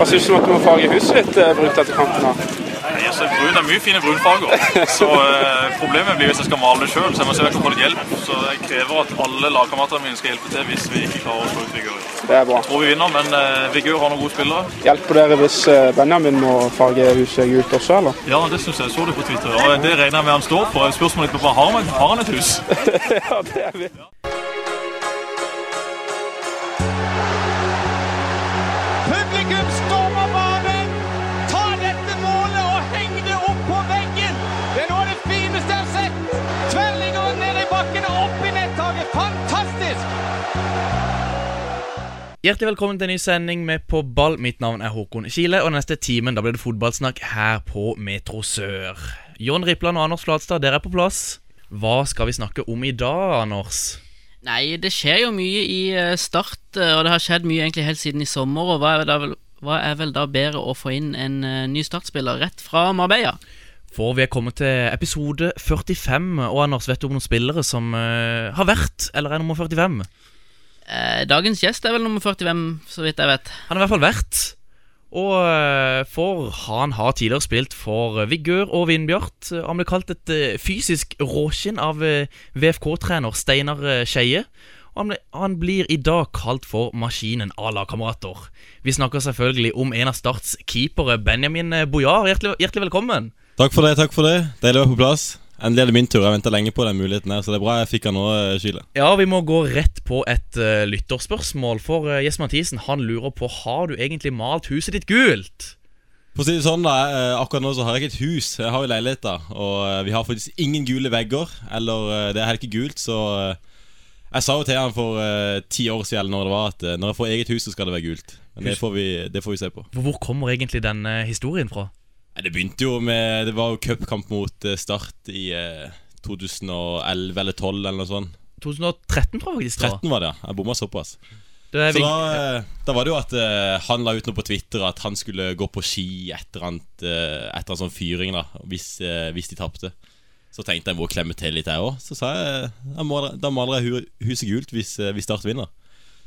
Hva syns du om at du må farge huset ditt eh, brunt etter kanten? da? Nei, det brun er mye fine brunfarger. Så eh, problemet blir hvis jeg skal male det sjøl, så jeg må se om jeg kan få litt hjelp. Så jeg krever at alle lagkameratene mine skal hjelpe til hvis vi ikke klarer å slå ut Vigør. Det er bra. Jeg tror vi vinner, men eh, Vigør har noen gode spillere. Hjelper dere hvis eh, Benjamin må farge huset gult også, eller? Ja, det syns jeg. Så det på Twitter. Og det regner jeg med han står for. Spørsmålet er bare har han, har et hus? ja, det er vi. Publikum Hjertelig velkommen til en ny sending med På ball. Mitt navn er Håkon Kile, og den neste timen da blir det fotballsnakk her på Metro Sør. Jon Rippland og Anders Flatstad, dere er på plass. Hva skal vi snakke om i dag, Anders? Nei, det skjer jo mye i eh, Start, eh, og det har skjedd mye egentlig helt siden i sommer. Og hva er, vel, hva er vel da bedre å få inn en eh, ny startspiller rett fra Marbella? For vi er kommet til episode 45, og Anders, vet du om noen spillere som har vært, eller er nummer 45? Eh, dagens gjest er vel nummer 45, så vidt jeg vet. Han har i hvert fall vært. Og eh, for han har tidligere spilt for Vigør og Vindbjart. Han ble kalt et eh, fysisk råskinn av VFK-trener Steinar Skeie. Og han, ble, han blir i dag kalt for Maskinen à la kamerater. Vi snakker selvfølgelig om en av Starts keepere, Benjamin Bojar. Hjertelig, hjertelig velkommen. Takk for det. takk for det Deilig å være på plass. Endelig er det min tur. Jeg venta lenge på den muligheten her, så det er bra jeg fikk den nå, Kyle. Ja, vi må gå rett på et uh, lytterspørsmål. For uh, Jess Mathisen han lurer på Har du egentlig malt huset ditt gult. For å si det sånn da, uh, Akkurat nå så har jeg ikke et hus. Jeg har jo leilighet, da. Og uh, vi har faktisk ingen gule vegger. Eller eh, det er heller ikke gult, så eh, Jeg sa jo til han for eh, ti år siden når det var at eh, når jeg får eget hus, så skal det være gult. Men det får vi, det får vi se på. Hvor kommer egentlig denne historien fra? Det begynte jo med Det var jo cupkamp mot eh, Start i eh, 2011 eller 2012 eller noe sånt. 2013, tror jeg faktisk. det var. 13 var det, ja. Jeg bomma såpass. Det Så da, eh, da var det jo at uh, han la ut noe på Twitter at han skulle gå på ski etter en uh, sånn fyring, da hvis, uh, hvis de tapte. Så tenkte jeg må klemme til litt, jeg òg. Så sa jeg da må, da maler jeg huset gult hvis, hvis Start vinner.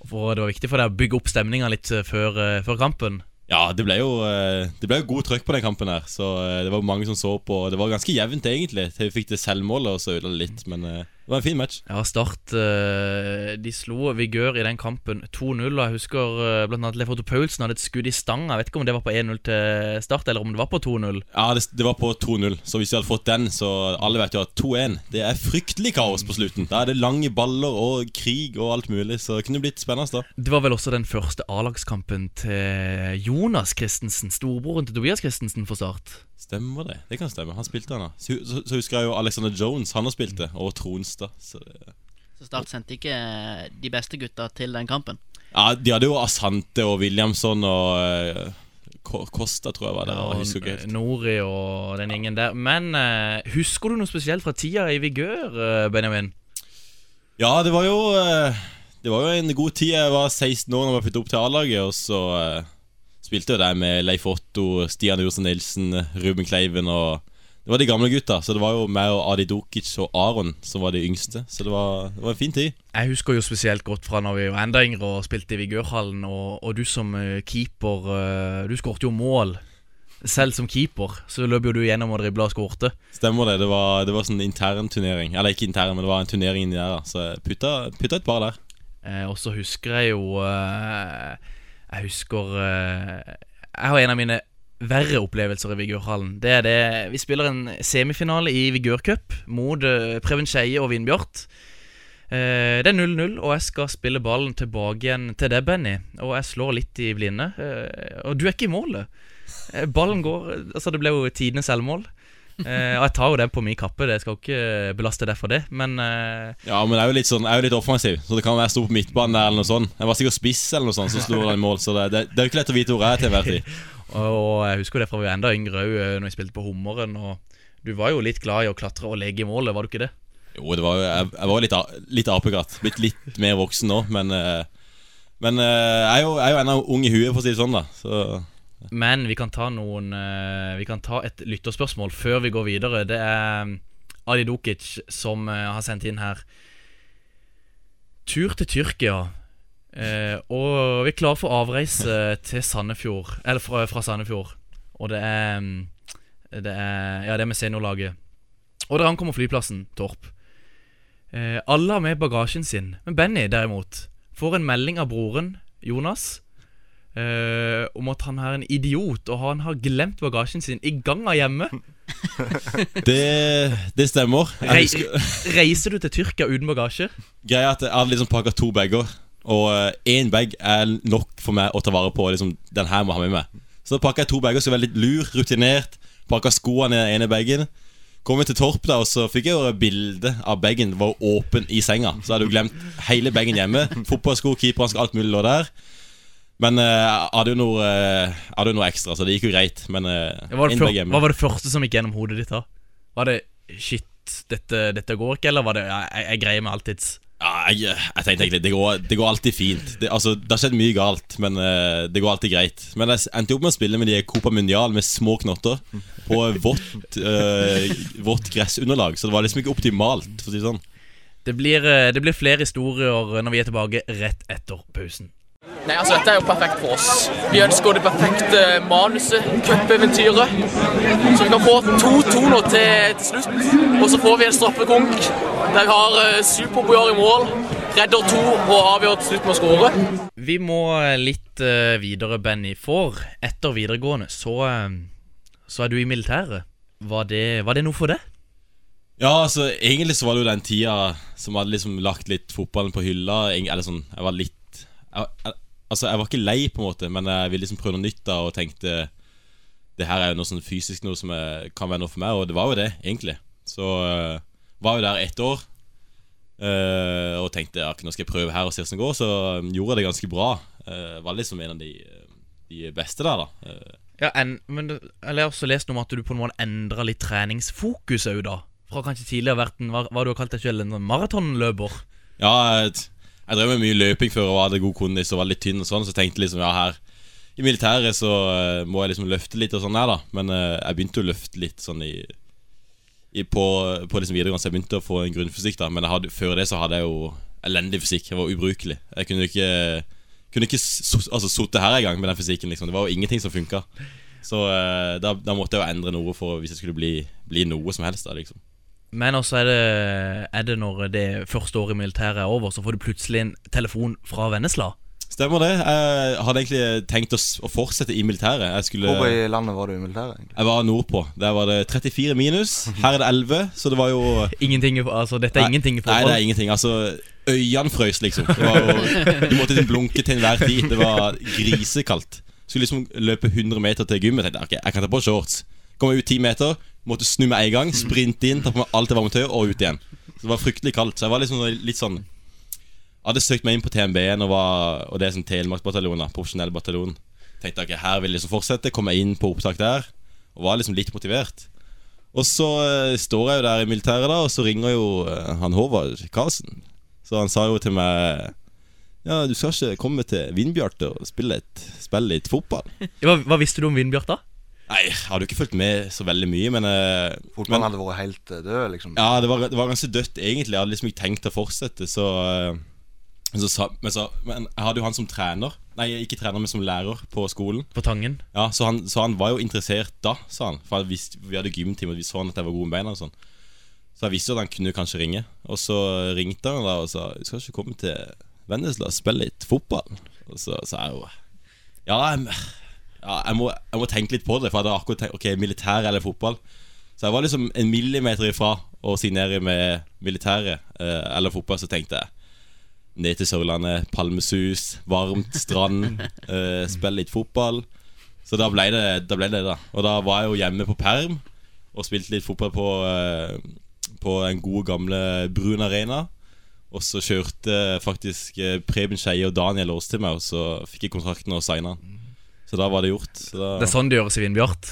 For det var viktig for deg å bygge opp stemninga litt eh, før, eh, før kampen. Ja, det ble jo eh, Det ble jo god trøkk på den kampen her. Så eh, det var mange som så på. Det var ganske jevnt, egentlig, til vi fikk det selvmålet, og så ødela det litt. Men eh, det var en fin match. Ja, Start eh, De slo Vigør i den kampen 2-0. Og jeg husker bl.a. blant annet Lefoto Paulsen hadde et skudd i stanga. Jeg vet ikke om det var på 1-0 til Start, eller om det var på 2-0. Ja, det, det var på 2-0. Så hvis vi hadde fått den, så alle vet jo at 2-1 Det er fryktelig kaos på slutten. Da er det lange baller og krig og alt mulig. Så det kunne blitt spennende. da Det var vel også den første A-lagskampen til Jonas Christensen, storebroren til Tobias Christensen for Start. Stemmer det? Det kan stemme. Han spilte, han da. Så, så, så husker jeg jo Alexander Jones. Han har spilt det. Og Så Så Start sendte ikke eh, de beste gutta til den kampen. Ja, de hadde jo Asante og Williamson og Kosta, tror jeg var der. og husker ikke helt. Nori og den gjengen der. Men eh, husker du noe spesielt fra tida i Vigør, eh, Benjamin? Ja, det var jo eh, Det var jo en god tid. Jeg var 16 år da jeg var flyttet opp til A-laget, og så eh, spilte jeg der med Leif Otto, Stian Ursen Nilsen, Ruben Kleiven og Det var de gamle gutta. Så det var jo meg og Adi Dokic og Aron som var de yngste. Så det var, det var en fin tid. Jeg husker jo spesielt godt fra når vi var enda yngre og spilte i Vigørhallen, og, og du som eh, keeper eh, Du skårte jo mål. Selv som keeper så løp jo du gjennom og dribla og skårte. Stemmer det. Det var, det var sånn intern turnering. Eller ikke intern, men det var en turnering inni der. Så jeg putta, putta et par der. Eh, og så husker jeg jo eh, Jeg husker eh, Jeg har en av mine verre opplevelser i Vigørhallen. Det er det Vi spiller en semifinale i Vigørcup mot eh, Preben Skeie og Vindbjart. Eh, det er 0-0, og jeg skal spille ballen tilbake igjen til deg, Benny. Og jeg slår litt i blinde. Eh, og du er ikke i målet. Ballen går Altså, det ble jo tidenes selvmål. Og jeg tar jo den på min kappe, det skal jo ikke belaste deg for det, men Ja, men jeg er jo litt sånn Jeg er jo litt offensiv, så det kan være jeg sto på midtbanen der eller noe sånt. Jeg var sikkert spiss eller noe sånt, så slo den i mål. Så det, det, det er jo ikke lett å vite hvor jeg er til enhver tid. Og jeg husker det fra vi var enda yngre òg, når vi spilte på Hummeren. Og du var jo litt glad i å klatre og legge i målet, var du ikke det? Jo, det var Jeg, jeg var litt, litt apekatt. Blitt litt mer voksen nå, men eh, Men eh, jeg er jo, jeg er jo ennå ung i huet, for å si det sånn, da. Så Men vi kan ta noen eh, Vi kan ta et lytterspørsmål før vi går videre. Det er Ali Adi Dukic som eh, har sendt inn her. Tur til Tyrkia. Eh, og vi er klare for avreise til Sandefjord. Eller fra, fra Sandefjord. Og det er mm, Det er Ja, det er med seniorlaget. Og der ankommer flyplassen, Torp. Eh, alle har med bagasjen sin, men Benny derimot får en melding av broren, Jonas, eh, om at han er en idiot, og han har glemt bagasjen sin i ganga hjemme. Det, det stemmer. Rei, reiser du til Tyrkia uten bagasje? greia er at jeg hadde liksom pakka to bager. Og én bag er nok for meg å ta vare på. Liksom, Den her må ha med meg. Så pakka jeg to bager, så jeg var litt lur, rutinert. Pakka skoene i den ene bagen. Kom jeg til Torp, da og så fikk jeg jo bilde av bagen var åpen i senga. Så jeg hadde jo glemt hele bagen hjemme. Fotballsko, keeperhanske, alt mulig lå der. Men eh, jeg hadde jo noe, uh, hadde jo noe ekstra, så det gikk jo greit. Men uh, Hva var, det hva var det første som gikk gjennom hodet ditt da? Var det shit, dette, dette går ikke, eller var det jeg, jeg greier meg alltids? Ja, jeg, jeg tenkte egentlig det går, det går alltid fint. Det, altså, det har skjedd mye galt, men uh, det går alltid greit. Men jeg endte opp med å spille med de Copa Mundial med små knotter på vått, uh, vått gressunderlag, så det var liksom ikke optimalt. For å si sånn Det blir, eh, det blir flere historier når vi er tilbake rett etter pausen. Nei, altså Dette er jo perfekt for oss. Vi ønsker det perfekte manuset, cupeventyret. Så vi kan få 2-2 nå til, til slutt. Og så får vi en straffekonk der vi har uh, Superbojar i mål. Redder to og avgjør til slutt med å skåre. Vi må eh, litt uh, videre, Benny. For etter videregående så, uh, så er du i militæret. Var det, var det noe for det? Ja, altså egentlig så var det jo den tida som hadde liksom lagt litt fotballen på hylla. Eller sånn, jeg var litt jeg, Altså, jeg var ikke lei, på en måte, men jeg ville liksom prøve noe nytt da og tenkte Det her er jo noe sånn fysisk noe som er, kan være noe for meg, og det var jo det, egentlig. Så uh, var jo der ett år. uh, og tenkte at nå skal jeg prøve her og se hvordan det går. Så um, gjorde jeg det ganske bra. Uh, var liksom en av de, de beste der, da. Eh, Ja, en, men du, Jeg har også lest om at du på en måte endra litt treningsfokus òg, da. Fra kanskje tidligere vært en hva, hva du har kalt deg selv, en maratonløper. Ja, jeg, jeg drev med mye løping før og hadde god kondis og var litt tynn og sånn, så tenkte liksom ja, her i militæret så uh, må jeg liksom løfte litt og sånn her, da. Men uh, jeg begynte å løfte litt sånn i, i på, på liksom videregående, så jeg begynte å få en grunnfysikk, da. Men hadde, før det så hadde jeg jo elendig fysikk. Jeg var ubrukelig. Jeg kunne ikke Kunne ikke so, altså, sittet her engang med den fysikken, liksom. Det var jo ingenting som funka. Så uh, da, da måtte jeg jo endre noe for hvis jeg skulle bli, bli noe som helst, da, liksom. Men også er det, er det når det første året i militæret er over, så får du plutselig en telefon fra Vennesla. Stemmer det. Jeg hadde egentlig tenkt å, å fortsette i militæret. Jeg skulle Hvor i landet var du i militæret? egentlig? Jeg var nordpå. Der var det 34 minus. Her er det 11, så det var jo Ingenting, altså Dette er Nei, ingenting i forhold? Nei, det er ingenting. Altså, øynene frøs, liksom. Det var jo, du måtte liksom blunke til enhver tid. Det var grisekaldt. Skulle liksom løpe 100 meter til gymmet. Tenkte, jeg, ok, jeg kan ta på shorts. Kommer ut 10 meter, måtte snu med en gang, sprinte inn, ta på meg alt det varme tøyet og ut igjen. Så det var fryktelig kaldt. Så jeg var liksom litt sånn Jeg hadde søkt meg inn på TMB-en, og, var, og det er sånn Telemarksbataljon, profesjonell bataljon. Tenkte ok, her vil jeg liksom fortsette. Kom jeg inn på opptak der, og var liksom litt motivert. Og så eh, står jeg jo der i militæret, da, og så ringer jo eh, han Håvard Karlsen. Så han sa jo til meg Ja, du skal ikke komme til Vindbjarte og spille, et, spille litt fotball? Hva, hva visste du om Vindbjarte? Nei, jeg hadde jo ikke fulgt med så veldig mye, men, eh, Fotballen men hadde vært helt eh, død, liksom. Ja, det var, det var ganske dødt, egentlig. Jeg hadde liksom ikke tenkt å fortsette, så, eh, så, men, så Men jeg hadde jo han som trener. Nei, ikke trener, men som lærer på skolen. På Tangen? Ja, Så han, så han var jo interessert da, sa han. For jeg visste, vi hadde gymtime, og vi så han at jeg var god med beina. og sånn Så jeg visste jo at han kunne kanskje ringe. Og så ringte han da og sa Du skal ikke komme til Vennesla og spille litt fotball? Og så sa jeg jo Ja, jeg, ja jeg, må, jeg må tenke litt på det, for jeg hadde akkurat tenkt Ok, militær eller fotball. Så jeg var liksom en millimeter ifra å signere med militæret eh, eller fotball, så tenkte jeg ned til Sørlandet, palmesus, varmt, strand, eh, spille litt fotball. Så da ble, det, da ble det da. Og da var jeg jo hjemme på perm og spilte litt fotball på, eh, på den gode, gamle Brun Arena. Og så kjørte faktisk eh, Preben Skeie og Daniel Aas til meg, og så fikk jeg kontrakten og signa den. Så da var det gjort. Så da, Det er sånn det gjøres i Vindbjart.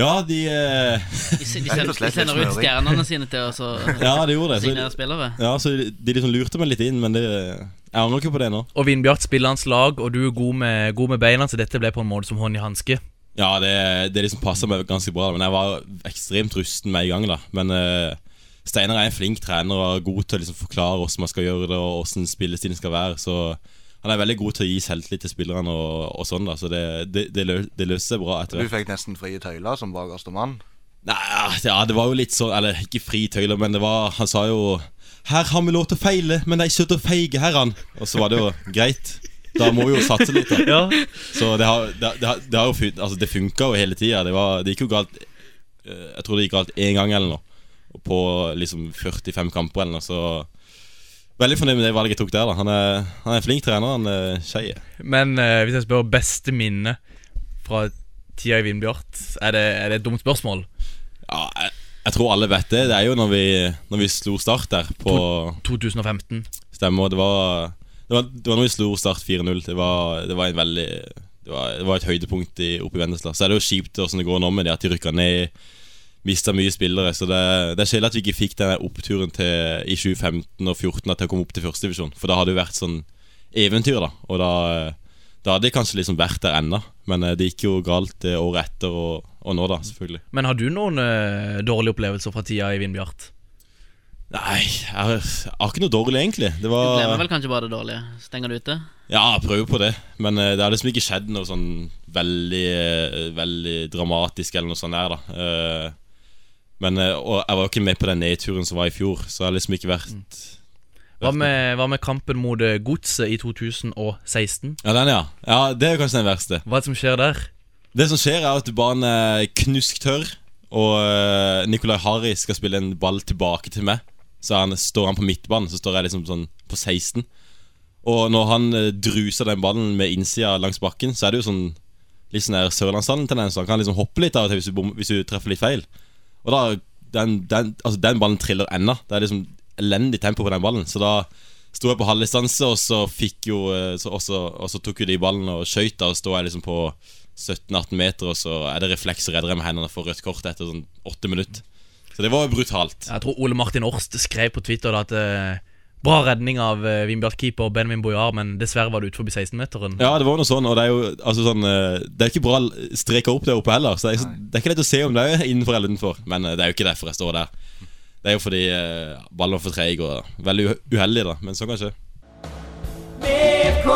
Ja, de eh, De, de, sender, de sender ut stjernene sine til å Ja, de gjorde det. signere spillere. ja, så de, de liksom lurte meg litt inn, men det Jeg angrer ikke på det nå. Og Vindbjart spiller hans lag, og du er god med, god med beina, så dette ble på en måte som hånd i hanske. Ja, det, det liksom passer meg ganske bra, men jeg var ekstremt rusten med i gang. da Men eh, Steinar er en flink trener og er god til å liksom forklare hvordan man skal gjøre det, og hvordan spillestilen skal være. Så han er veldig god til å gi selvtillit til spillerne og, og sånn, da. Så det, det, det, lø, det løste seg bra etter Du fikk nesten frie tøyler som bakerste mann. Nei, ja, det var jo litt sånn Eller ikke fri tøyler, men det var Han sa jo Her har vi lov til å feile, men de er søte og feige herrene. Og så var det jo greit. Da må vi jo satse litt, da. Ja. Så det har, det, det, har- det har jo Altså, det funka jo hele tida. Det, det gikk jo galt eh, Jeg tror det gikk galt én gang eller noe. På liksom 45 kamper eller noe, så Veldig fornøyd med det valget jeg tok der. da Han er, han er en flink trener, han er Skeie. Men eh, hvis jeg spør beste minne fra tida i Vindbjart, er det, er det et dumt spørsmål? Ja, jeg, jeg tror alle vet det. Det er jo når vi, når vi slo Start der på 2015. Stemmer. Det var, det var, det var når vi slo Start 4-0. Det, var- det var en veldig det var, det var et høydepunkt i, oppe i Vennesla. Så er det jo kjipt hvordan det går nå med det at de rykker ned. Mista mye spillere. Så det, det er kjedelig at vi ikke fikk den oppturen til i 2015 og 2014 til å komme opp til førstedivisjon. For da hadde det vært sånn eventyr, da. Og da, da hadde det kanskje liksom vært der ennå. Men eh, det gikk jo galt det året etter og, og nå, da, selvfølgelig. Men har du noen uh, dårlige opplevelser fra tida i Vindbjart? Nei, jeg har, jeg har ikke noe dårlig, egentlig. Det Du var glemmer vel kanskje bare det dårlige. Stenger du ute. Ja, jeg prøver på det. Men uh, det har liksom ikke skjedd noe sånn veldig uh, Veldig dramatisk eller noe sånt der, da. Eh, men eh, Og jeg var jo ikke med på den nedturen som var i fjor, så jeg har liksom ikke vært Hva med, hva med kampen mot eh, Godset i 2016? Ja, den, ja. Ja, Det er jo kanskje den verste. Hva er det som skjer der? Det som skjer, er at banen er knusktørr, og uh, Nicolai Harry skal spille en ball tilbake til meg. Så han, står han på midtbanen, så står jeg liksom sånn på 16. Og når han eh, druser den ballen med innsida langs bakken, så er det jo sånn litt sånn der Sørlandshallen-tendens. Han kan liksom hoppe litt av og til hvis du treffer litt feil. Og da den, den, altså den ballen triller ennå. Det er liksom elendig tempo på den ballen. Så da sto jeg på halvdistanse, og så fikk jo eh, så, også, og så tok jo de ballen og skøyt. og står jeg liksom på 17-18 meter, og så er det refleks og redder jeg med hendene får rødt kort etter sånn åtte minutter. Så det var jo brutalt. Jeg tror Ole Martin Årst skrev på Twitter da at eh, Bra redning av uh, Vindbjart-keeper Benjamin Bojar, men dessverre var det utenfor 16-meteren. Ja, det var noe sånn, og det er jo altså sånn eh, Det er ikke bra streka opp der oppe heller. Så det er, det er ikke lett å se om det er innenfor eller utenfor. Men eh, det er jo ikke derfor jeg står der. Det er jo fordi uh, ballen var for treig og veldig uheldig, da. Men sånn kan skje. VK,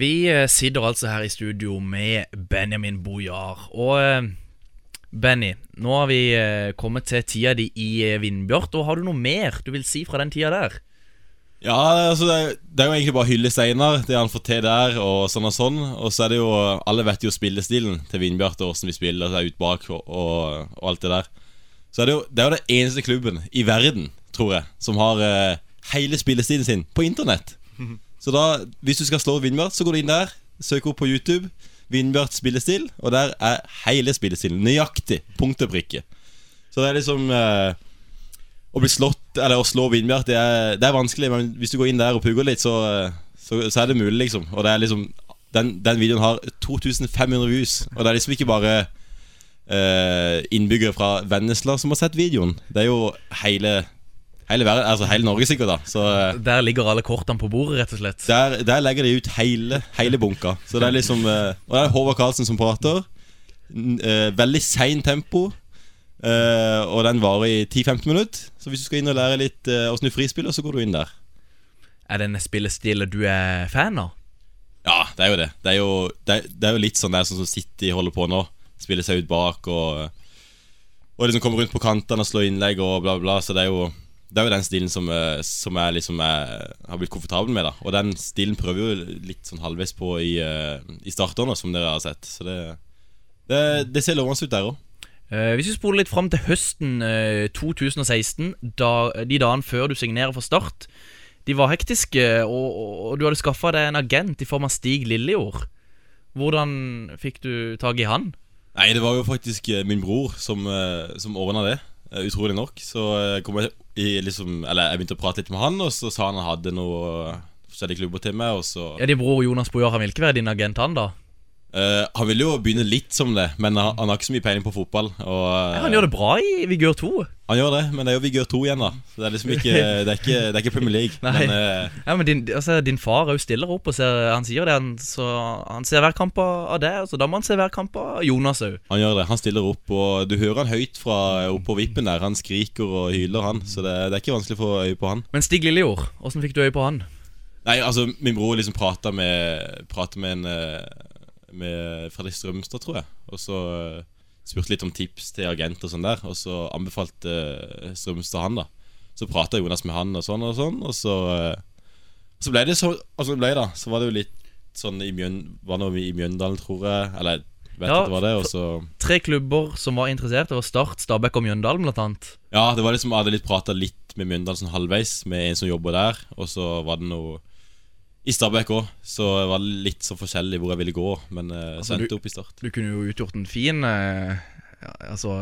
Vi eh, sitter altså her i studio med Benjamin Bojar. Og eh, Benny, nå har vi eh, kommet til tida di i Vindbjart. Og har du noe mer du vil si fra den tida der? Ja, altså det er, det er jo egentlig bare å hylle Steinar, det han får til der, og sånn og sånn. Og så er det jo Alle vet jo spillestilen til Vindbjart og åssen vi spiller seg ut bak og, og, og alt det der. Så er det jo det er jo den eneste klubben i verden, tror jeg, som har eh, hele spillestilen sin på internett. Så da, hvis du skal slå Vindbjart, så går du inn der, søker opp på YouTube. Vindbjart spillestil, og der er hele spillestilen nøyaktig. Punkt og prikke. Så det er liksom eh, Å bli slått, eller å slå Vindbjart, det det er vanskelig, men hvis du går inn der og pugger litt, så, eh, så, så er det mulig, liksom. Og det er liksom Den, den videoen har 2500 views, og det er liksom ikke bare eh, innbyggere fra Vennesla som har sett videoen. Det er jo hele Hele, verden, altså hele Norge, sikkert. da Så eh, Der ligger alle kortene på bordet, rett og slett. der, der legger de ut hele, hele bunka. Så det er liksom eh, Og det er Håvard Karlsen som prater. Eh, veldig seint tempo. og den varer i 10-15 minutter. Så hvis du skal inn og lære litt åssen du frispiller, så går du inn der. Er det en spillestil du er fan av? Ja, det er jo det. Det er jo, det er, det er jo litt sånn der sånn som City holder på nå. Spiller seg ut bak og Og liksom kommer rundt på kantene og slår innlegg og bla, bla. Så det er jo Det er jo den stilen som, eh, som jeg liksom er, har blitt komfortabel med. da Og den stilen prøver jo litt sånn halvveis på i, eh, i starterne, som dere har sett. Så det, det, det ser lovende ut der òg. Eh, hvis vi spoler litt fram til høsten eh, 2016, da, de dagene før du signerer for Start De var hektiske, og, og, og du hadde skaffa deg en agent i form av Stig Lillejord. Hvordan fikk du tak i han? Nei, det var jo faktisk eh, min bror som, eh, som ordna det. Eh, Utrolig nok. Så eh, kom jeg i liksom Eller jeg begynte å prate litt med han, og så sa han han hadde noe eh, forskjellige klubber til meg, og så Ja, Din bror Jonas Bojar han vil ikke være din agent, han da? Eh, han ville jo begynne litt som det, men han, han har ikke så mye peiling på fotball. Og, uh, Ja, han gjør det bra i Vigør 2. han gjør det, men det er jo Vigør 2 igjen, da. Så det er liksom ikke Det er ikke, det er ikke Premier League. Men uh, Ja, men din, altså, din far òg stiller opp og ser Han sier det, han, så han ser hver kamp av det, så da må han se hver kamp av Jonas òg. han gjør det. Han stiller opp, og du hører han høyt fra oppå vippen der. Han skriker og hyler, han. Så det, det er ikke vanskelig å få øye på han. Men Stig Lillejord, åssen fikk du øye på han? Nei, altså, min bror liksom prata med prater med en eh, Med Fredrik Strømstad, tror jeg. Og så eh, spurte litt om tips til agent og sånn der. Og så anbefalte eh, Strømstad han, da. Så prata Jonas med han og sånn og sånn, og så eh, Så ble det så Altså ble det da Så var det jo litt sånn i Mjøn Var noe i Mjøndalen, tror jeg. Eller Ja, det var det, og så Tre klubber som var interessert. Det var Start, Stabæk og Mjøndalen, blant annet. Ja, det var liksom Jeg hadde litt prata litt med Mjøndalen sånn halvveis, med en som jobber der. Og så var det noe i Stabæk òg, så det var litt så forskjellig hvor jeg ville gå. Men uh, Altså, så endte opp i Start. Du kunne jo utgjort en fin uh, Altså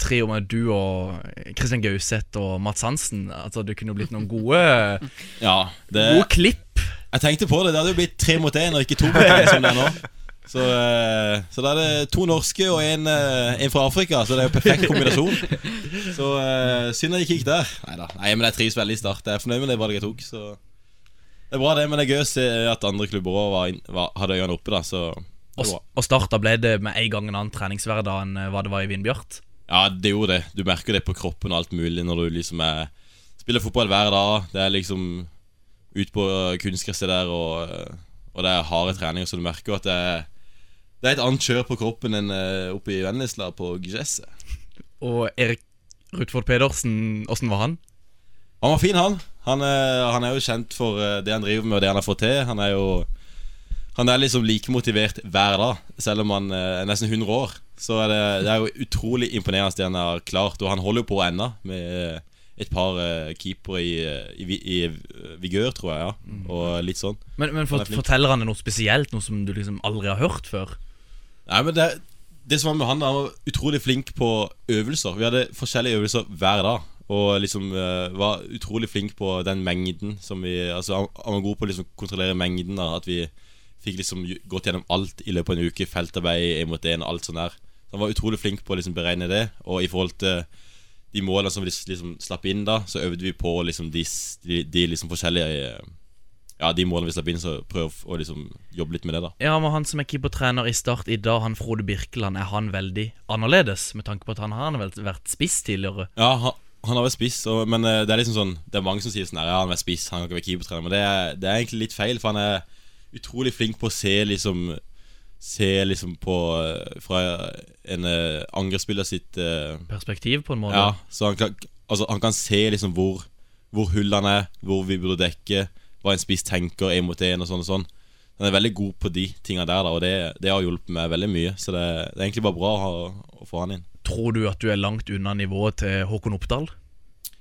Trio med du og Kristian Gauseth og Mats Hansen. Altså Det kunne jo blitt noen gode Ja, det, Gode klipp. jeg tenkte på det. Det hadde jo blitt tre mot én, og ikke to mot én, som det er nå. Så, uh, så da er det to norske og en, uh, en fra Afrika, så det er jo perfekt kombinasjon. Så uh, synd jeg ikke gikk der. Neida. Nei men jeg trives veldig i Start. Jeg er fornøyd med det valget jeg tok. Så det er bra, det. Men det er gøy å se at andre klubber òg hadde øynene oppe, da. Så Og, og starta ble det med en gang en annen treningshverdag enn eh, hva det var i Vindbjart. Ja, det gjorde det. Du merker det på kroppen og alt mulig når du liksom er Spiller fotball hver dag. Det er liksom ut på kunstgresset der, og, og det er harde treninger, så du merker at det er, det er et annet kjør på kroppen enn eh, oppe i Vennesla på gresset. Og Erik Rutford Pedersen, åssen var han? Han var fin, han. Han er, han er jo kjent for eh, det han driver med, og det han har fått til. Han er jo Han er liksom like motivert hver dag, selv om han eh, er nesten 100 år. Så er det, det er jo utrolig imponerende det han har klart, og han holder jo på ennå med eh, et par uh, keepere i, eh, i, i eh, vigør, tror jeg, ja. Og litt sånn. Men, men for, er forteller han noe spesielt? Noe som du liksom aldri har hørt før? Nei, men det, det som var med han, han var utrolig flink på øvelser. Vi hadde forskjellige øvelser hver dag. Og liksom uh, var utrolig flink på den mengden som vi Altså Han var god på å liksom kontrollere mengden. da At vi fikk liksom gått gjennom alt i løpet av en uke. Feltarbeid, én mot én, alt sånn der. Så han var utrolig flink på å liksom beregne det. Og i forhold til de målene som vi liksom slapp inn da, så øvde vi på liksom de, de, de liksom forskjellige eh, Ja, de målene vi slapp inn, så prøv å liksom jobbe litt med det, da. Ja, men Han som er keepertrener i Start i dag, han Frode Birkeland, er han veldig annerledes? Med tanke på at han har vært spiss tidligere. Ja, han, han har vært spiss, og, men eh, det er liksom sånn Det er mange som sier sånn Ja, han har vært spiss, han kan ikke være keepertrener. Men det er, det er egentlig litt feil, for han er utrolig flink på å se liksom Se liksom på eh, Fra en uh, angrepsspiller sitt uh, Perspektiv, på en måte. Ja, så han kan, altså, han kan se liksom hvor Hvor hullene er, hvor vi burde dekke, hva en spiss tenker én mot én og sånn og sånn. Han er veldig god på de tinga der, da, og det, det har hjulpet meg veldig mye. Så det, det er egentlig bare bra å, å få han inn. Tror du at du er langt unna nivået til Håkon Oppdal?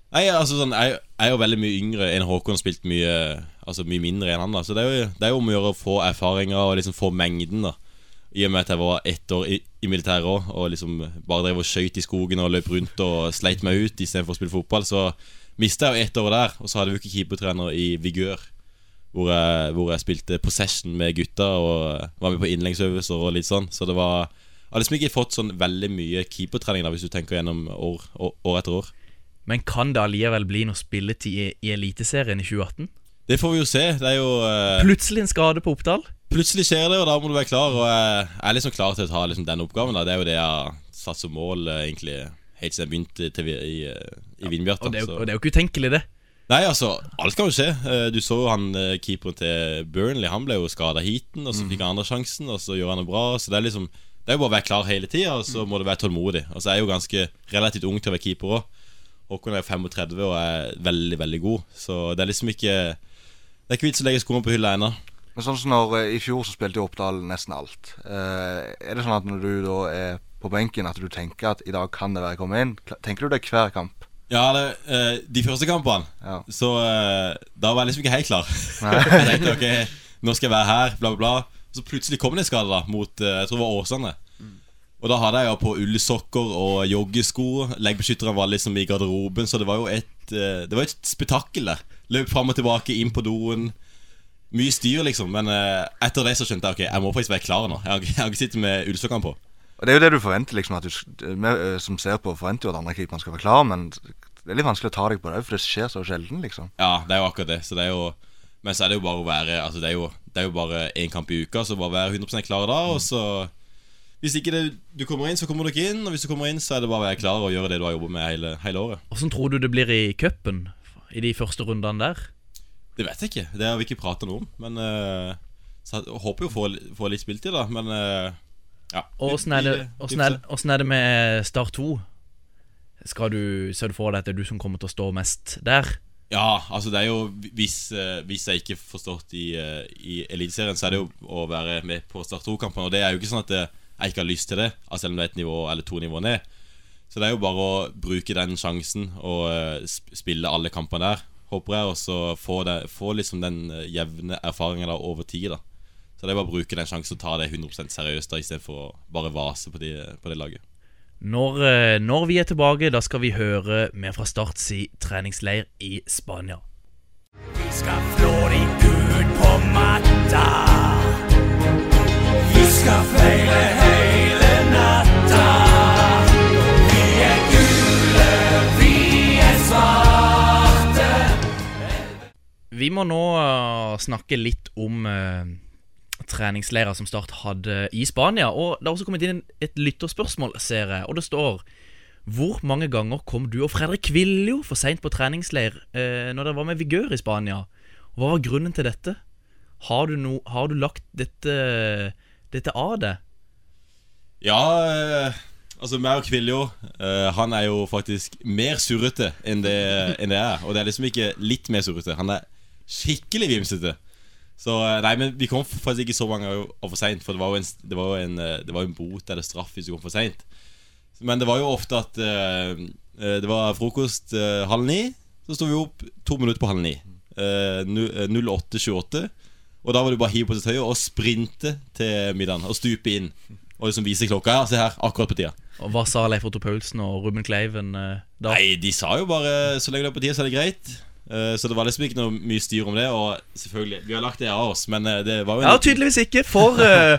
Nei, altså sånn Jeg, jeg er jo veldig mye yngre enn Håkon spilt mye Altså mye mindre enn han da. Så det er jo, det er jo om å gjøre å få erfaringer Og liksom få mengden da. I og med at jeg var ett år i, i militæret Og liksom bare drev og skøyt i skogen Og løp rundt og sleit meg ut I stedet for å spille fotball Så mistet jeg jo ett år der. Og så hadde vi ikke keepertrener i Vigør hvor jeg, hvor jeg spilte possession med gutta Og var med på innleggsøvelser og litt sånn. Så det var har liksom ikke fått sånn veldig mye keepertrening da Hvis du tenker gjennom år, år, år etter år Men kan det allikevel bli noe spilletid i, i Eliteserien i 2018? Det får vi jo se. Det er jo uh... Plutselig en skade på Oppdal? Plutselig skjer det, og da må du være klar. Og jeg er liksom klar til å ta liksom, den oppgaven. Da. Det er jo det jeg har satt som mål eh, egentlig helt siden jeg begynte til, vi- i, eh, i Vindbjart. Og det, jo, og det er jo ikke utenkelig, det. Nei, altså, alt kan jo skje. Du så jo han keeperen til Burnley. Han ble jo skada heaten, og så fikk han andre sjansen, og så gjør han det bra. Så det er liksom Det er jo bare å være klar hele tida, og så må du være tålmodig. Altså, jeg er jo ganske relativt ung til å være keeper òg. Håkon er 35 og er veldig, veldig god. Så det er liksom ikke Det er ikke vits å legge skoene på hylla ennå. Men sånn som når eh, I fjor så spilte jo Oppdal nesten alt. Eh, er det sånn at når du da er på benken, at du tenker at i dag kan det være jeg kommer inn? Tenker du det hver kamp? Ja, det, eh, de første kampene Ja. Så da var jeg liksom ikke helt klar. Jeg tenkte, ok, nå skal jeg være her, bla bla bla Så plutselig kom det en skade da Mot, eh, jeg tror det var Åsane Og da hadde jeg jo på ullsokker og joggesko Leggbeskytterne var liksom i garderoben Så det var jo et, eh, det var et spetakkel Løp frem og tilbake inn på doen mye styr, liksom. Men eh, etter det så skjønte jeg ok, jeg må faktisk være klar nå. Jeg har, jeg har ikke sittet med ullsokkene på. Og Det er jo det du forventer, liksom. At du, vi som ser på, forventer jo at andre keeperen skal være klar, men det er litt vanskelig å ta deg på det, for det skjer så sjelden, liksom. Ja, det er jo akkurat det. Så det er jo Men så er det jo bare å være Altså det er jo, det er jo bare én kamp i uka, så bare være 100% klar da. Og så Hvis ikke det, du kommer inn, så kommer du ikke inn. Og hvis du kommer inn, så er det bare å være klar og gjøre det du har jobbet med hele, hele året. Åssen tror du det blir i cupen? I de første rundene der? Det vet jeg ikke. Det har vi ikke prata noe om. Men uh, så jeg håper jo å få, få litt spiltid, da. Men uh, ja. Og åssen er, er, er det med Start 2? Skal du, Ser du for deg at det er du som kommer til å stå mest der? Ja, altså det er jo Hvis, eh, hvis jeg ikke forstått i, uh, i Eliteserien, så er det jo å være med på Start 2-kampene. Og det er jo ikke sånn at eh, jeg ikke har lyst til det, altså selv om det er et nivå eller to nivåer ned. Så det er jo bare å bruke den sjansen og eh, spille alle kampene der, håper jeg. Og så få, det, få liksom den eh, jevne erfaringen over tid, da. Så det er bare å bruke den sjansen og ta det 100 seriøst, da istedenfor å bare vase på, de, på det laget. Når, eh, når vi er tilbake, da skal vi høre mer fra Start si treningsleir i Spania. Vi skal flå din gud på matta. Vi skal feire hele natta. Vi er gule, vi er svarte. Vi må nå eh, snakke litt om uh, treningsleirer som Start hadde i Spania. Og det har også kommet inn et lytterspørsmål, ser jeg. Og det står Hvor mange ganger kom du og Fredrik Viljo for seint på treningsleir eh, når dere var med Vigør i Spania? Hva var grunnen til dette? Har du, no, har du lagt dette, dette av deg? Ja, eh, altså meg og Kviljo eh, Han er jo faktisk mer surrete enn det, enn er Og det er liksom ikke litt mer surrete Han er skikkelig vimsete Så eh, nei, men vi kom faktisk ikke så mange ganger for sent For det var en, det var jo en, eh, det var jo en bot eller straff hvis du kom for sent Men det var jo ofte at eh, Det var frokost uh, halv ni Så stod vi opp to minutter på halv ni Uh, eh, 08.28 Og da var det bare å hive på seg tøyet og sprinte til middagen Og stupe inn og liksom vise klokka. Ja, se her, akkurat på tida. Og Hva sa Leif Otto Paulsen og Ruben Kleiven da? Nei, de sa jo bare så lenge det er på tida, så er det greit. Eh, Så det var liksom ikke noe mye styr om det. Og selvfølgelig, vi har lagt det av oss, men eh, det var jo Ja, tydeligvis ikke, for uh,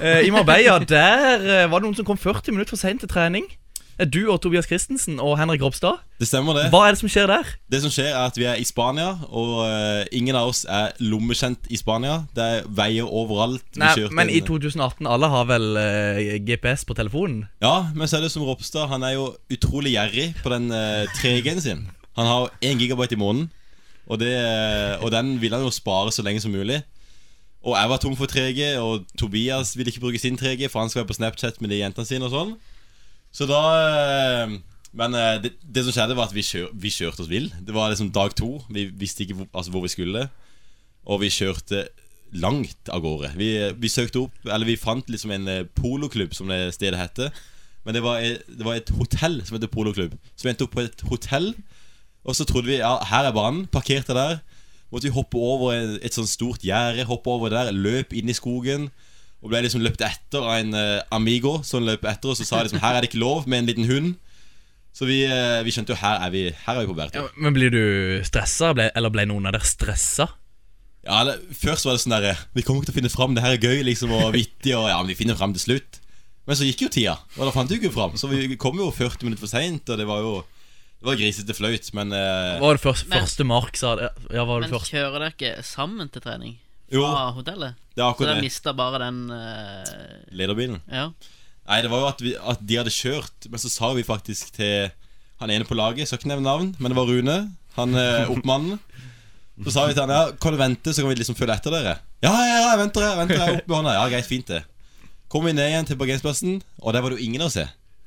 eh, i Marbella der uh, var det noen som kom 40 minutter for seint til trening. Du og Tobias Christensen og Henrik Ropstad. Det stemmer, det. Hva er det som skjer der? Det som skjer, er at vi er i Spania, og ingen av oss er lommekjent i Spania. Det er veier overalt. Nei, Men i 2018, alle har vel GPS på telefonen? Ja, men så er det som Ropstad. Han er jo utrolig gjerrig på den uh, 3G-en sin. Han har 1 gigabyte i måneden, og, det, og den vil han jo spare så lenge som mulig. Og jeg var tom for 3G, og Tobias ville ikke bruke sin 3G, for han skal være på Snapchat med de jentene sine og sånn. Så da eh, Men eh, det, det som skjedde, var at vi, kjør, vi kjørte oss vill. Det var liksom dag to. Vi visste ikke hvor, altså, hvor vi skulle. Og vi kjørte langt av gårde. Vi, vi søkte opp Eller vi fant liksom en eh, poloklubb, som det stedet heter. Men det var, et, det var et hotell som heter poloklubb. Så vi endte opp på et hotell. Og så trodde vi ja, her er banen. Parkerte der. Måtte vi hoppe over et, et sånt stort gjerde. Hoppe over der, løp inn i skogen. Og ble liksom løpt etter av en uh, amigo som løp etter oss og sa liksom her er det ikke lov med en liten hund. Så vi, uh, vi skjønte jo her er vi, her er vi på Ja, men blir du stressa, eller ble noen av dere stressa? Ja, det, først var det sånn derre Vi kommer ikke til å finne fram. Det her er gøy liksom og vittig. Og ja, men vi finner fram til slutt. Men så gikk jo tida, og da fant vi ikke fram. Så vi kom jo 40 minutter for seint, og det var jo Det var grisete flaut, men eh, Var det først, Men- første Mark sa det? Ja, var det Men først? kjører dere ikke sammen til trening? Jo. Fra hotellet? det er Så akkurat dere det. mista bare den eh, Lederbilen. Ja. Nei, det var jo at, vi, at de hadde kjørt, men så sa vi faktisk til han ene på laget, skal ikke nevne navn, men det var Rune, han eh, oppmannen. Så sa vi til han ja, kan du vente, så kan vi liksom følge etter dere. Ja, ja, ja, jeg venter, jeg venter, jeg opp med hånda. Ja, greit, fint det. Kom vi ned igjen til parkeringsplassen, og der var det jo ingen å se.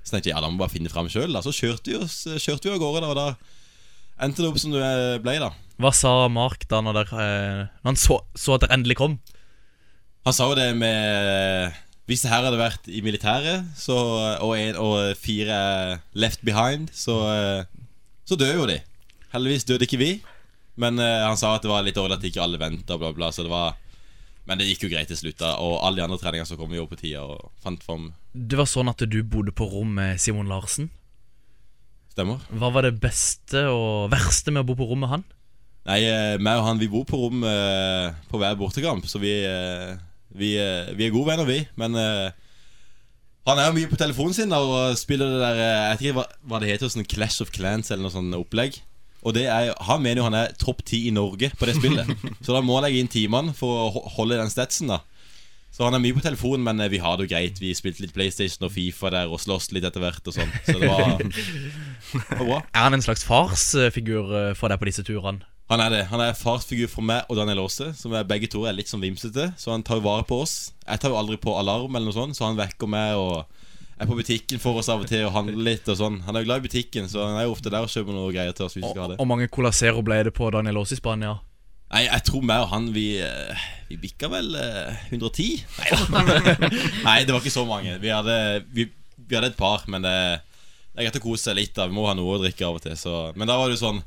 Så tenkte jeg ja, da må vi bare finne fram sjøl. Så kjørte vi oss kjørte vi av gårde, da, og da endte det opp som det ble, da. Hva sa Mark da når, dere, eh, når han så, så at dere endelig kom? Han sa jo det med Hvis det her hadde vært i militæret så, og, en, og fire left behind, så, så dør jo de. Heldigvis døde ikke vi. Men eh, han sa at det var litt dårlig at ikke alle venta, bla, bla. Så det var Men det gikk jo greit til slutt. da Og alle de andre treningene så kom vi jo på tida og fant fram. Det var sånn at du bodde på rom med Simon Larsen. Stemmer. Hva var det beste og verste med å bo på rom med han? Nei, eh, meg og han vi bor på rom eh, på hver bortekamp, så vi, eh, vi, vi er gode venner, vi. Men han er jo mye på telefonen sin da, og spiller det der Jeg vet ikke hva, hva det heter, sånn Clash of Clans eller noe sånt opplegg. Og det er, Han mener jo han er topp ti i Norge på det spillet. så da må han legge inn timene for å holde den statsen. da Så han er mye på telefonen, men eh, vi har det jo greit. Vi spilte litt PlayStation og Fifa der og sloss litt etter hvert. og sånn Så det var, det var bra. Er han en slags farsfigur eh, for deg på disse turene? Han er det. Han er farsfigur for meg og Daniel Aase, som er begge to er litt sånn vimsete. Så han tar jo vare på oss. Jeg tar jo aldri på alarm, eller noe sånt så han vekker meg og er på butikken for oss av og til og handler litt. og sånn Han er jo glad i butikken, så han er jo ofte der og kjøper noe greier til oss. hvis vi skal ha det Og mange Cola Zero ble det på Daniel Aas i Spania? Nei, jeg tror meg og han Vi, eh, vi bikka vel eh, 110? Nei da. Nei, det var ikke så mange. Vi hadde, vi, vi hadde et par, men det, det er greit å kose seg litt. da Vi må ha noe å drikke av og til. Så. Men da var det jo sånn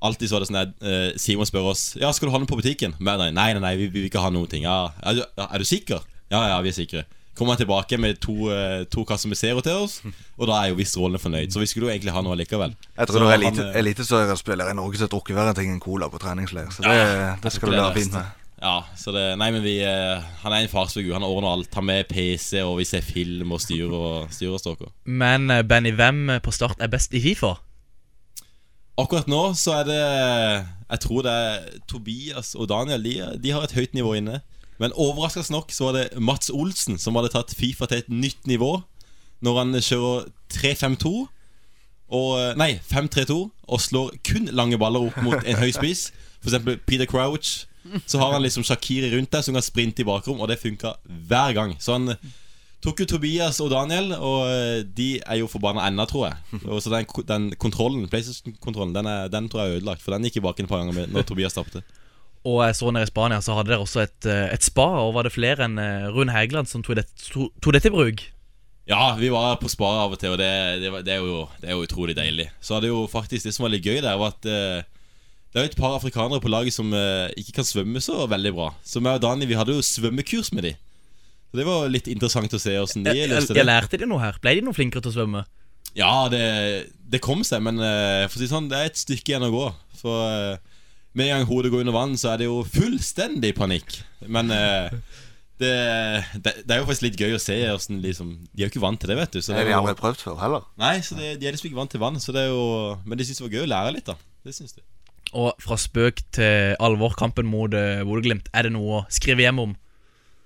Alltid så var det sånn at eh, Simon spør oss Ja, skal du handle på butikken. Men nei, nei, nei, nei vi, vi vil ikke ha noen ting. Ja, er, du, er du sikker? Ja, ja, vi er sikre. Kommer han tilbake med to, eh, to kasser med Zero til oss, og da er jo visst rollene fornøyd. Så vi skulle jo egentlig ha noe likevel. Jeg tror det er elite, eh, eliteseriespillere i Norge som har drukket verre ting enn cola på treningsleir. Så det, det skal du være fint med. Ja, så det, nei, men vi eh, Han er en farsfigur. Han ordner alt. Tar med PC, og vi ser film og styrer og, styrer stokker. Men Benny, hvem på Start er best i Fifa? Akkurat nå så er det Jeg tror det er Tobias og Daniel. De, de har et høyt nivå inne. Men overraskende nok så var det Mats Olsen som hadde tatt Fifa til et nytt nivå. Når han kjører 3-5-2 og, eh, Nei, 5-3-2 og slår kun lange baller opp mot en høy spiss. Eksempel Peter Crouch. Så har han liksom Shakiri rundt der som kan sprinte i bakrom, og det funka hver gang. Så han tok jo Tobias og Daniel, og eh, de er jo forbanna ennå, tror jeg. Og så den, den kontrollen, PlayStation-kontrollen, den, den tror jeg er ødelagt. For den gikk i baken et par ganger med, når Tobias tapte. Og jeg så nede i Spania så hadde dere også et, eh, et spa, og var det flere enn eh, Rune Hægeland som tok det, to- tok det til bruk? Ja, vi var på spa av og til, og det, det, det, er jo, det er jo utrolig deilig. Så hadde jo faktisk det som var litt gøy der, var at eh, det er jo et par afrikanere på laget som eh, ikke kan svømme så veldig bra. Så meg og Dani vi hadde jo svømmekurs med de. Så det var litt interessant å se åssen de løste det. jeg lærte de noe her. Ble de noe flinkere til å svømme? Ja, det, det kom seg, men eh, for å si sånn, det er et stykke igjen å gå. For med en gang hodet går under vann, så er det jo fullstendig panikk. Men eh, det, det, det er jo faktisk litt gøy å se hvordan liksom De er jo ikke vant til det, vet du. Så Det er har de jo- aldri prøvd før heller. Nei, så det, de er liksom ikke vant til vann. Så det er jo, men de syns det var gøy å lære litt, da. Det syns de. Og fra spøk til alvor, kampen mot uh, Bodø-Glimt, er det noe å skrive hjem om?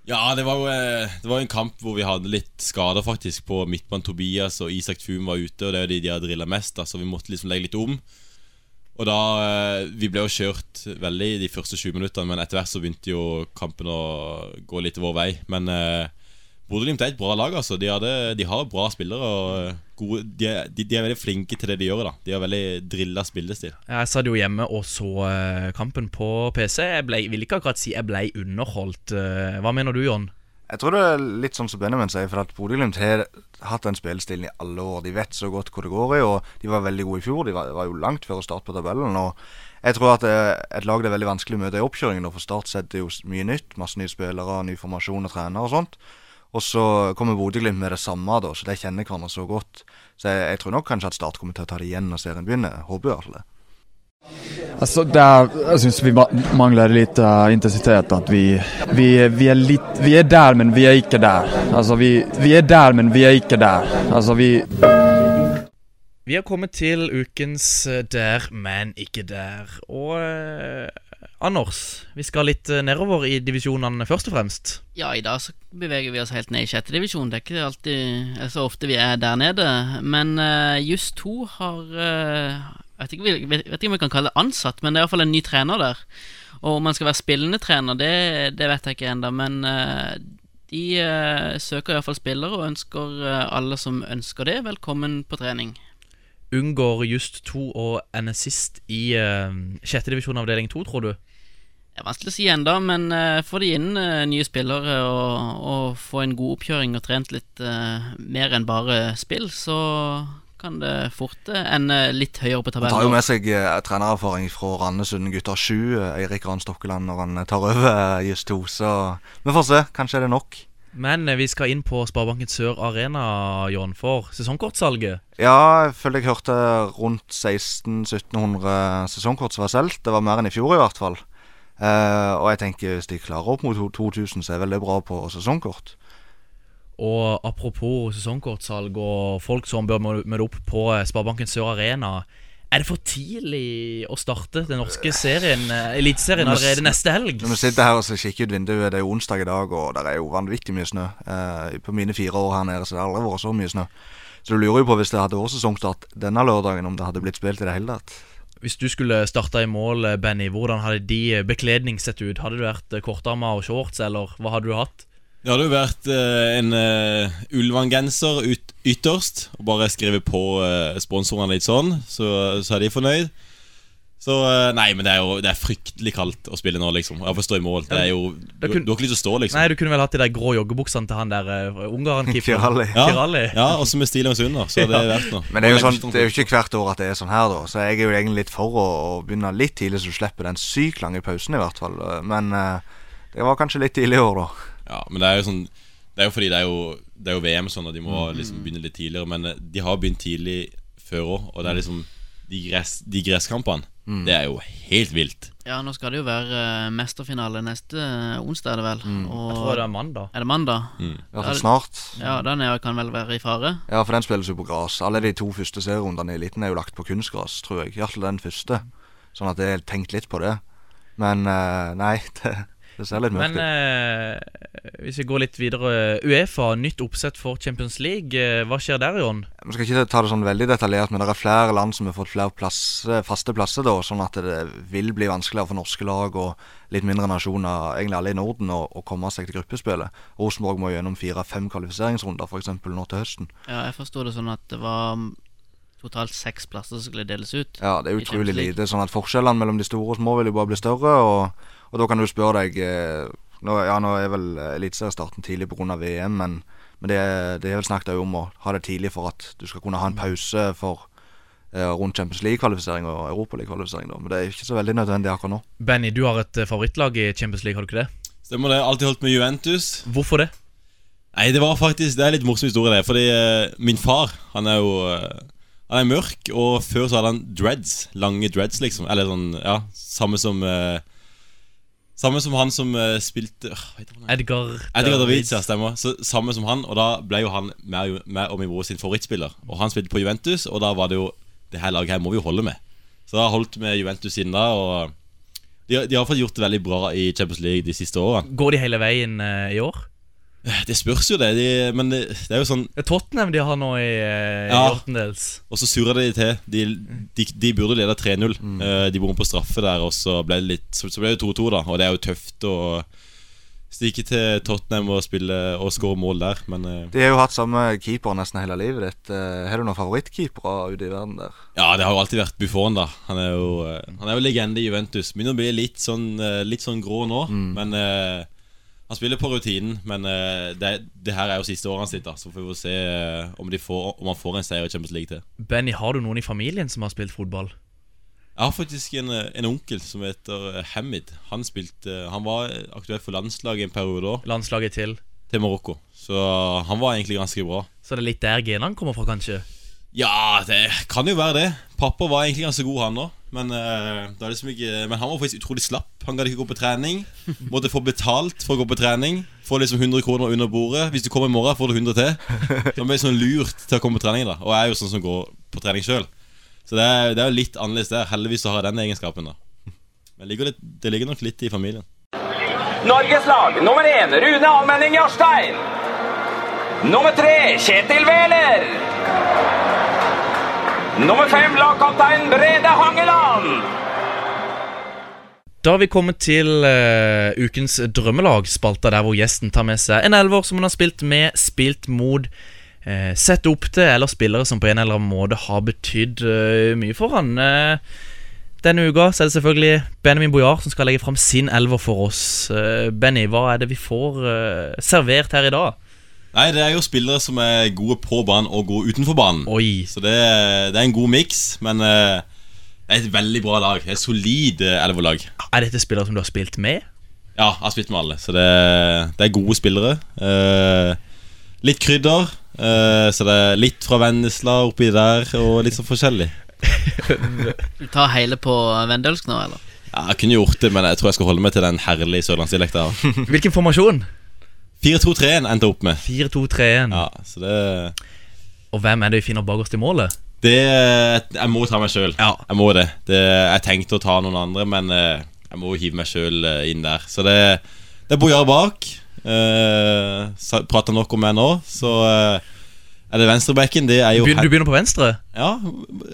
Ja, det var jo eh, Det var en kamp hvor vi hadde litt skader faktisk på midtbanen. Tobias og Isak Fum var ute, og det er jo de de har drilla mest, da, så vi måtte liksom legge litt om. Og da eh, Vi ble jo kjørt veldig de første 20 minuttene, men etter hvert så begynte jo kampen å gå litt vår vei. Men eh, Bodø-Glimt er et bra lag, altså. De, hadde, de har bra spillere. Og eh, gode, de, er- de, de er veldig flinke til det de gjør. da De har veldig drilla spillestil. Jeg satt jo hjemme og så eh, kampen på PC. Jeg ble, vil ikke akkurat si jeg ble underholdt. Hva mener du, John? Jeg tror det er litt sånn som Benjamin sier, for at Bodø-Glimt har hatt den spillestilen i alle år. De vet så godt hvor det går i, og de var veldig gode i fjor. De var, var jo langt før å starte på tabellen. og jeg tror at eh, et lag det er veldig vanskelig å møte i oppkjøringen. For Start setter jo mye nytt. Masse nye spillere, ny formasjon og trener og sånt. Og så kommer Bodø-Glimt med det samme, da, så de kjenner hverandre så godt. Så jeg, jeg tror nok kanskje at Start kommer til å ta det igjen når serien begynner. Håper i hvert det. Alltså der, jeg syns vi mangler litt lite eh, intensitet. At vi, vi, vi, er litt vi er der, men vi er ikke der. Altså, vi, vi er der, men vi er ikke der. Altså, vi, Vi har kommet til ukens eh, Der, men ikke der. Og uh, Anders, vi skal litt nedover i divisjonene først og fremst. Ja, i dag så beveger vi oss helt ned i sjette divisjon. Det er ikke alltid så ofte vi er der nede. Men uh, Just 2 har jeg vet ikke, vet, vet ikke om vi kan kalle det ansatt, men det er iallfall en ny trener der. Og om han skal være spillende trener, det, det vet jeg ikke ennå. Men uh, de uh, søker iallfall spillere, og ønsker uh, alle som ønsker det, velkommen på trening. Unngår Just 2 å ende sist i uh, sjette divisjon avdeling 2, tror du? Det er vanskelig å si ennå, men uh, får de inn uh, nye spillere og, og få en god oppkjøring og trent litt uh, mer enn bare spill, så kan det fort eh, ende litt høyere på Han tar jo med seg eh, trenererfaring fra Randesund gutter 7, eh, Eirik Ran Stokkeland, når han eh, tar over eh, Just 2. Så vi får se. Kanskje er det nok. Men eh, vi skal inn på Sparebanken Sør Arena, John, for sesongkortsalget. Ja, jeg føler jeg hørte rundt 1600-1700 sesongkort som var solgt. Det var mer enn i fjor, i hvert fall. Eh, og jeg tenker hvis de klarer opp mot 2000, så er vel det bra på sesongkort. Og apropos sesongkortsalg og folk som bør møte opp på eh, Sparebanken Sør Arena. Er det for tidlig å starte den norske serien, eh, Eliteserien allerede neste helg? Når vi sitter her og så kikker ut vinduet, det er jo onsdag i dag, og det er jo vanvittig mye snø. Eh, på mine fire år her nede så det har aldri vært så mye snø. Så du lurer jo på hvis det hadde vært sesongstart denne lørdagen, om det hadde blitt spilt i det hele tatt. Hvis du skulle starta i mål, Benny, hvordan hadde de bekledning sett ut? Hadde du vært kortarma og shorts, eller hva hadde du hatt? Det hadde jo vært eh, en uh, Ulvan-genser ut, ytterst, og bare skrevet på uh, sponsorene litt sånn, så, så er de fornøyd. Så uh, Nei, men det er jo det er fryktelig kaldt å spille nå, liksom. Jeg får stå i mål. Det er jo Du, kun- du har ikke lyst til å stå, liksom. Nei, du kunne vel hatt de der grå joggebuksene til han der uh, Ungarn-keeperen. Ja, Kirali. ja også med stillongs under, så hadde er vært noe. Men det er, jo sånn, det er jo ikke hvert år at det er sånn her, da. Så jeg er jo egentlig litt for å, å begynne litt tidlig, så du slipper den sykt lange pausen, i hvert fall. Men uh, det var kanskje litt tidlig i år, da. Ja, men det er jo sånn Det er jo fordi det er jo, det er jo VM sånn Og de må Mm. liksom begynne litt tidligere Men eh, de har begynt tidlig før også Og det er liksom De, gress, de gresskampene Mm. Det er jo helt vilt Ja, nå skal det jo være eh, mesterfinale neste eh, onsdag, er det vel? Og Jeg tror det er mandag. Er det mandag? I hvert fall snart. Ja, den er, kan vel være i fare? Ja, for den spilles jo på gress. Alle de to første serierundene i eliten er jo lagt på kunstgras, tror jeg. Iallfall den første. Sånn at jeg har tenkt litt på det. Men uh, nei, det, det ser litt mørkt Men ut. eh, hvis vi går litt videre Uefa, nytt oppsett for Champions League. Eh, hva skjer der, Jon? Vi skal ikke ta det sånn veldig detaljert, men det er flere land som har fått flere plasser, faste plasser, da, sånn at det vil bli vanskeligere for norske lag og litt mindre nasjoner, egentlig alle i Norden, å, å komme seg til gruppespillet. Rosenborg må gjennom fire-fem kvalifiseringsrunder, f.eks. nå til høsten. Ja, jeg forsto det sånn at det var mm, totalt seks plasser som skulle deles ut. Ja, det er utrolig lite. Sånn at forskjellene mellom de store og små vil jo bare bli større. Og, og da kan du spørre deg eh, nå, Ja, nå er vel eliteseriestarten tidlig pga. VM, men, men det, det er vel snakket om å ha det tidlig for at du skal kunne ha en pause for eh, rundt Champions League-kvalifisering og Europaliga-kvalifisering. Men det er ikke så veldig nødvendig akkurat nå. Benny, du har et eh, favorittlag i Champions League, har du ikke det? Stemmer det, alltid holdt med Juventus Hvorfor det? Nei, det var faktisk, det er en litt morsom historie det Fordi uh, min far, han er jo uh, Han er mørk Og før så hadde han dreads, lange dreads liksom Eller sånn, ja, samme som eh, Samme som han som uh, spilte han? Edgar Edgar Davids, ja, stemmer. Så samme som han, og da ble jo han Mer, mer og min bror sin favorittspiller. Og han spilte på Juventus, og da var det jo Det her laget her må vi jo holde med. Så da holdt med Juventus siden da Og de, har- de har fått gjort det veldig bra i Champions League de siste årene. Går de hele veien uh, i år? Det spørs jo det, de, men det, det er jo sånn Tottenham de har nå i, eh, i Ja. Og så surrer de til. De, de, de burde lede 3-0. Eh, de bommet på straffe der, og så ble det litt Så, så ble det 2-2, da. Og det er jo tøft å stikke til Tottenham og spille og skåre mål der, men eh, De har jo hatt samme keeper nesten hele livet ditt. Har du noen favorittkeepere ute i verden der? Ja, det har jo alltid vært Buffon, da. Han er jo, han er jo legende i Juventus. Begynner å bli litt sånn, litt sånn grå nå, men eh, han spiller på rutinen. Men eh, det, det her er jo siste året han sitter. så får vi se eh, om, de får, om han får en seier i Champions League til. Benny, har du noen i familien som har spilt fotball? Jeg har faktisk en, eh, en onkel som heter Hamid. Han, spilte, han var aktuell for landslaget en periode òg, Landslaget til? til Marokko. Så han var egentlig ganske bra. Så det er litt der genene kommer fra, kanskje? Ja, det kan jo være det. Pappa var egentlig ganske god, han òg. Men, eh, det liksom ikke, men han var faktisk utrolig slapp. Han gadd ikke gå på trening. Måtte få betalt for å gå på trening. Få liksom 100 kroner under bordet. Hvis du kommer i morgen, får du 100 til. Han ble sånn lurt til å komme på trening. da Og jeg er jo sånn som går på trening sjøl. Så det er, det er jo litt annerledes der. Heldigvis så har jeg den egenskapen. da Men det ligger, litt, det ligger nok litt i familien. Norges lag nummer én Rune Almenning Jarstein. Nummer tre Kjetil Wæler. Nummer fem lagkaptein Brede Hangeland. Da har vi kommet til uh, ukens drømmelag, spalta der hvor gjesten tar med seg en elver som hun har spilt med, spilt mot, uh, sett opp til, eller spillere som på en eller annen måte har betydd uh, mye for han. Denne uka så er det selvfølgelig Benjamin Bojar som skal legge fram sin elver for oss. Benny, hva er det vi får servert her i dag? Nei, det er jo spillere som er gode på banen og gode utenfor banen. Oi. Så det, det er en god miks, men uh, det er et veldig bra lag. Er et solid eh, elverlag. Er dette spillere som du har spilt med? Ja, jeg har spilt med alle, så det, det er gode spillere. Uh, litt krydder, Uh, så det er litt fra Vennesla oppi der, og litt sånn forskjellig. Du tar hele på vendølsk nå, eller? Ja, jeg kunne gjort det, men jeg tror jeg skal holde meg til den herlige sørlandsdialekta. Hvilken formasjon? 4-2-3-en endte opp med. 4-2-3-1. Ja, så det Og hvem er det vi finner bakerst i målet? Det Jeg må ta meg sjøl. Ja. Jeg må det. det. Jeg tenkte å ta noen andre, men eh, jeg må hive meg sjøl inn der. Så det, det er Bojar bak. Uh, Prata nok om meg nå, så eh, er det venstrebacken? Det er jo Begyn- Du begynner på venstre? Ja,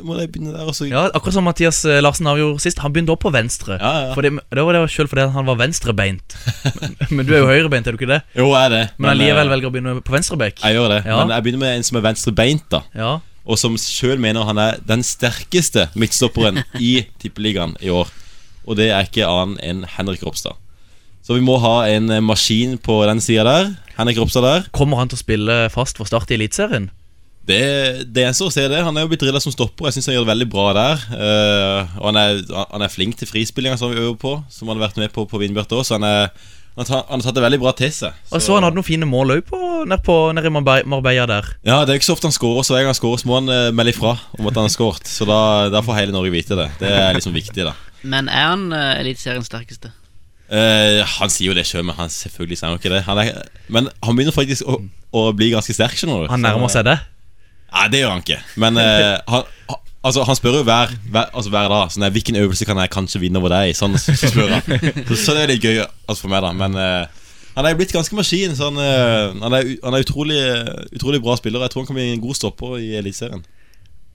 må jeg begynne der også? Ja, Akkurat som Mathias eh, Larsen avgjorde sist. Han begynte opp på venstre. Ja, ja. Fordi, det var det selv fordi han var venstrebeint. men, men du er jo høyrebeint, er du ikke det? Jo, jeg er det. Men allikevel eh, velger å begynne på venstrebekk. Jeg gjør det. Ja. Men jeg begynner med en som er venstrebeint, da. Ja. Og som sjøl mener han er den sterkeste midtstopperen i Tippeligaen i år. Og det er ikke annen enn Henrik Ropstad. Så vi må ha en eh, maskin på den sida der. Henrik Ropstad der. Kommer han til å spille fast for Start i Eliteserien? Det, det eneste å se det. Han er jo blitt drilla som stopper. Jeg syns han gjør det veldig bra der. Uh, og han er, han er flink til frispillinga som vi øver på, som han har vært med på på Vindbjart òg. Så han, er, han, har, han har tatt det veldig bra til seg. Og så han hadde noen fine mål òg nede i Marbe- Marbella der. Ja, Det er jo ikke så ofte han scorer, så hver gang han scorer, så må han uh, melde ifra om at han har scoret. Så da, da får hele Norge vite det. Det er liksom viktig, da. Men er han uh, eliteseriens sterkeste? Eh, han sier jo det sjøl, men han selvfølgelig sier han ikke det. Han er, men han begynner faktisk å, å bli ganske sterk. skjønner du Han nærmer seg det. Nei, det gjør han ikke. Men uh, han, altså, han spør jo hver, hver, altså, hver dag sånn, hvilken øvelse kan jeg kanskje vinne over deg. Sånn så spør han. Så, så det er litt gøy altså, for meg, da. Men uh, han er blitt ganske maskin. Så han, han er, han er utrolig, utrolig bra spiller. Jeg tror han kan bli en god stopper i Eliteserien.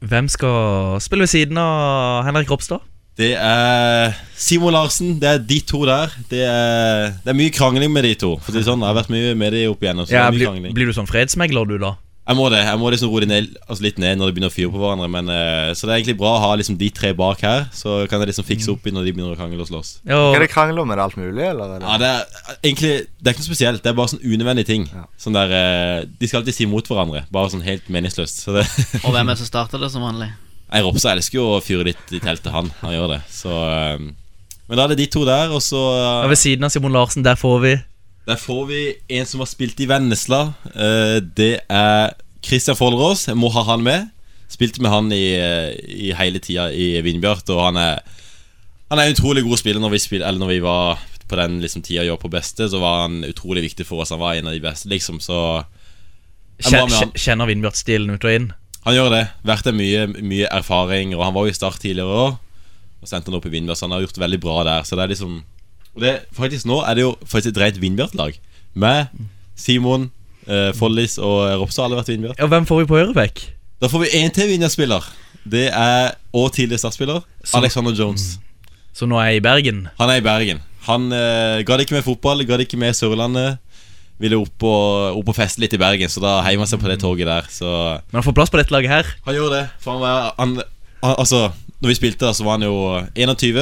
Hvem skal spille ved siden av Henrik Ropstad? Det er Simon Larsen. Det er de to der. Det er, det er mye krangling med de to. For sånn, Jeg har vært mye med de opp igjennom. Så Ja, det er mye blir, krangling blir du sånn fredsmegler, du, da? Jeg må det. Jeg må liksom roe de ned, altså litt ned når de begynner å fyre på hverandre. Men, eh, så det er egentlig bra å ha liksom de tre bak her. Så kan jeg liksom fikse opp i når de begynner å krangle og slåss. Ja, Hva er det krangel om? Er det alt mulig, eller? Er? Ja, det er egentlig Det er ikke noe spesielt. Det er bare sånn unødvendige ting. Sånn der eh, De skal alltid si mot hverandre. Bare sånn helt meningsløst. Så det Og hvem er det som starter det som vanlig? Nei, Ropstad elsker jo å fyre litt i teltet, han. Han gjør det. Så eh, Men da er det de to der, og så ja, ved siden av Simon Larsen, der får vi Der får vi en som har spilt i Vennesla. Eh, det er Christian Follerås. Jeg må ha han med. Spilte med han i, eh, i hele tida i Vindbjart, og han er Han er en utrolig god spiller. Når vi, spil, eller når vi var på den liksom, tida jeg gjorde på beste, så var han utrolig viktig for oss. Han var en av de beste, liksom. Så. Kjenner Vindbjart-stilen ut og inn. Han gjør det. Vært der mye, mye erfaring, og han var jo i Start tidligere òg. Og sendte han opp i Vindbjart, så han har gjort det veldig bra der. Så det er liksom Og det, faktisk nå er det jo faktisk et rent Vindbjart-lag. Med Simon, eh, Follis og Ropstad har alle vært Vindbjart. Og hvem får vi på høyrebekk? Da får vi én til Vindbjart-spiller. Det er og tidligere Start-spiller. Alexander Jones. Som nå er i Bergen. Han er i Bergen. Han eh, det ikke med fotball, ga det ikke med Sørlandet. Ville opp og, opp og feste litt i Bergen, så da heiv han seg på det toget der. Så Men han får plass på dette laget her. han gjorde det. For han var han, han, Altså, når vi spilte, så var han jo 21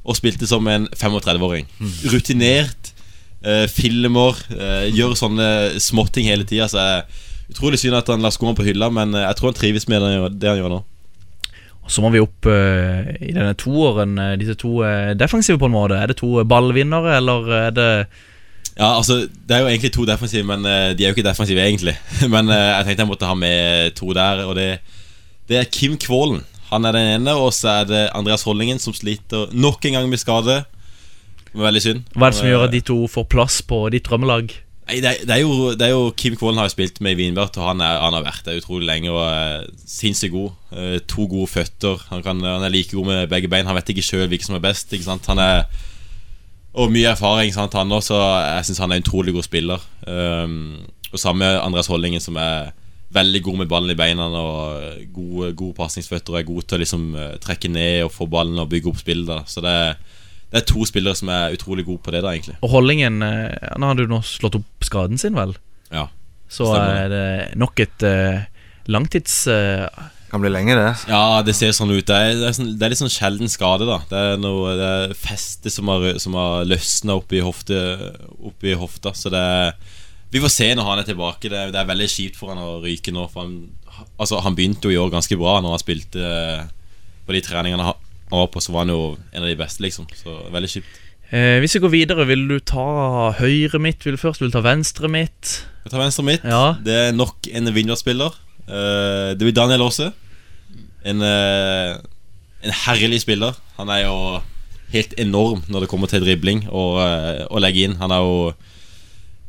og spilte som en 35-åring. Rutinert. Eh, filmer. Eh, gjør sånne småting hele tida. Så er utrolig synd at han la skoene på hylla, men eh, jeg tror han trives med det, han gjør nå. Så må vi opp uh, i denne toeren, eh, disse to uh, defensive på en måte. Er det to ballvinnere, eller er det Ja, altså Det er jo egentlig to defensive, men uh, de er jo ikke defensive egentlig. Men uh, jeg tenkte jeg måtte ha med to der, og det, det er Kim Kvålen. Han er den ene, og så er det Andreas Hollingen, som sliter nok en gang med skade. Veldig synd. Hva er det som gjør eh, at de to får plass på ditt drømmelag? Nei, det, det, er jo, det er jo Kim Kvålen har jo spilt med i Wienbert, og han, er, han har vært der utrolig lenge og er sinnssykt god. To gode føtter. Han, kan, han er like god med begge bein. Han vet ikke sjøl hvilken som er best. Ikke sant? Han er Og mye erfaring, sant, han også. Jeg syns han er en utrolig god spiller. Um, og samme Andreas Hollingen, som er veldig god med ballen i beina og gode, gode pasningsføtter og er god til å liksom eh, trekke ned og få ballen og bygge opp spillet. Da. Så det er, det er to spillere som er utrolig gode på det, da, egentlig. Og Hollingen eh, Nå har du nå slått opp skaden sin, vel? Ja, Så stemmer. er det nok et uh, langtids... eh, Kan bli lenge, det. Ja, det ser sånn ut. Det er, det er, sånn, det er litt sånn sjelden skade, da. Det er noe det er feste som har, som har løsna oppi, hofte, oppi hofta. Så det er Vi får se når han er tilbake. Det, er- det er veldig kjipt for han å ryke nå. For han, altså, han begynte jo i år ganske bra når han spilte eh, på de treningene han var på, så var han jo en av de beste, liksom. Så veldig kjipt. Eh, hvis vi går videre, vil du ta høyre mitt? Vil du først vil du ta venstre midt? Jeg tar venstre midt. Ja. Det er nok en Vinjar-spiller. Eh, det blir Daniel Aase. En, uh, en herlig spiller. Han er jo helt enorm når det kommer til dribling og å legge inn. Han er jo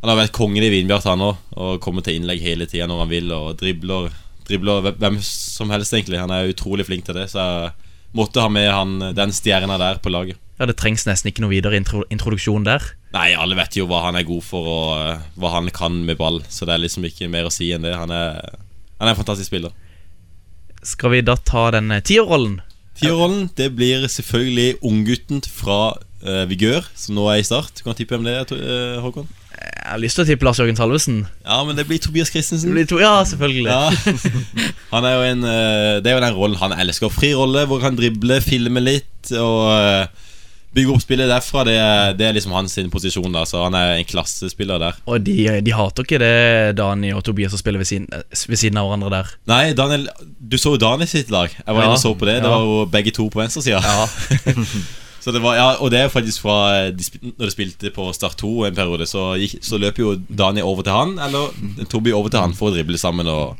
Han har vært kongen i Vinbjart, han òg, og kommer til innlegg hele tida når han vil. Og dribler, dribler hvem som helst, egentlig. Han er utrolig flink til det. Så jeg måtte ha med han, den stjerna der på laget. Ja, Det trengs nesten ikke noe videre intro introduksjon der. Nei, alle vet jo hva han er god for, og hva han kan med ball. Så det er liksom ikke mer å si enn det. Han er, han er en fantastisk spiller. Skal vi da ta den eh, tierrollen? Tierrollen det blir selvfølgelig unggutten fra uh, Vigør, som nå er i start. Du kan tippe hvem det er, eh, Håkon? Jeg har lyst til å tippe Lars Jørgen Salvesen. Ja, men det blir Tobias Christensen. Det blir to, ja, selvfølgelig. Ja. Han er jo en uh, Det er jo den rollen han elsker. Fri rolle hvor han dribler, filmer litt og bygger opp spillet derfra. Det det er liksom hans posisjon. da Så han er en klassespiller der. Og de, de hater ikke det, Dani og Tobias, som spiller ved siden, ved siden av hverandre der. Nei, Daniel, du så jo Dani sitt lag. Jeg var Ja, inne og så på det. Det var jo begge to på venstresida. Ja. Så det var, ja, og det er faktisk fra de, Når de spilte på Start 2 en periode, så, gikk, så løp jo Dani over til han, eller Tobi over til han for å drible sammen og,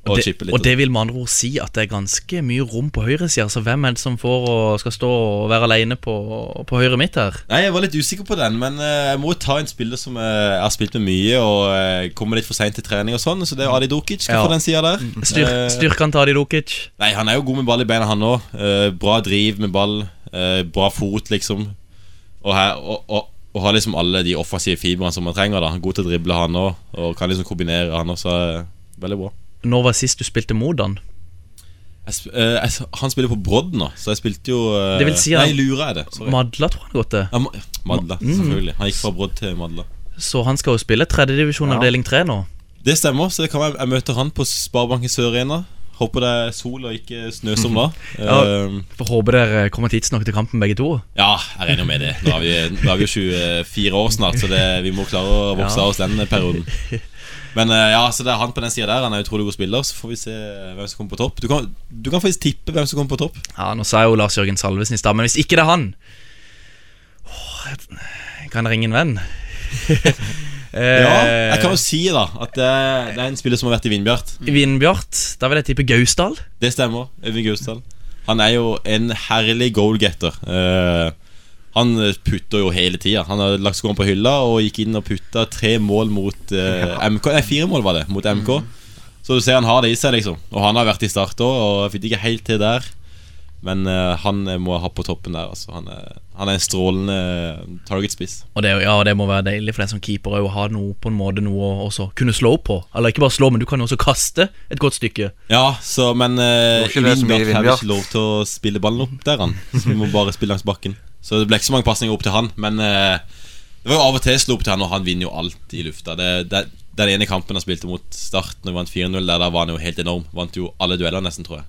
og, Og det, litt. og det vil med andre ord si at det er ganske mye rom på høyresida. Så hvem er det som får og skal stå og være alene på, på høyre midt her? Nei, Jeg var litt usikker på den, men eh, jeg må jo ta en spiller som eh, jeg har spilt med mye, og eh, kommer litt for seint til trening og sånn, så det er Adi Dukic skal Ja. den sida der. Styr, Eh, styrkene til Adi Dukic. Nei, han er jo god med ball i beina, han òg. bra driv med ball. bra fot, liksom. Og, her, og, og, og har liksom alle de offensive fibrene som man trenger. da God til å drible, han òg. Og kan liksom kombinere, han òg. Så veldig bra. Når var sist du spilte mot han? Jeg, eh, jeg, han spiller på Brodd nå, så jeg spilte jo eh, Det vil si Nei, Lura er det. Sorry. Madla tror jeg han har gått til. Ja, Madla, Mm. selvfølgelig. Han gikk fra Brodd til Madla. Så han skal jo spille tredjedivisjon Ja. avdeling tre nå. Det stemmer, så det kan være jeg møter han på Sparebanken Sør Arena. Håper det er sol og ikke snøstorm da. Ja. for håper dere kommer tidsnok til kampen begge to. ja, jeg regner med det. Nå er vi, nå er vi jo 24 år snart, så det, vi må klare å vokse av oss den perioden. Men eh, ja, så det er han på den sida der. Han er utrolig god spiller. Så får vi se hvem som kommer på topp. Du kan, du kan faktisk tippe hvem som kommer på topp. Ja, Nå sa jeg jo Lars Jørgen Salvesen i stad, men hvis ikke det er han Åh, Kan jeg ringe en venn? Ja, jeg kan jo si da at det, det er en spiller som har vært i Vindbjart. Vindbjart. Da vil jeg tippe Gausdal. Det stemmer. Øyvind Gausdal. Han er jo en herlig goalgetter. Eh, han putter jo hele tida. Han har lagt skoene på hylla og gikk inn og putta tre mål mot eh, MK. Nei, fire mål var det, mot MK. Så du ser han har det i seg, liksom. Og han har vært i start òg, og fikk ikke helt til der. Men uh, han må ha på toppen der, altså. Han er, han er en strålende targetspiss. Og det, ja, det må være deilig for deg som keeper å ha noe på en måte noe å også kunne slå på. Eller ikke bare slå, men du kan jo også kaste et godt stykke. Ja, så, men uh, Vindbjart har vi ikke lov til å spille ballen opp der, han. Så vi må bare spille langs bakken. Så det ble ikke så mange pasninger opp til han. Men eh, det var jo av og til slo opp til han, og han vinner jo alt i lufta. Det, det, den ene kampen han spilte mot Start, når vi vant 4-0, der, der var han jo helt enorm. Vant jo alle dueller, nesten, tror jeg.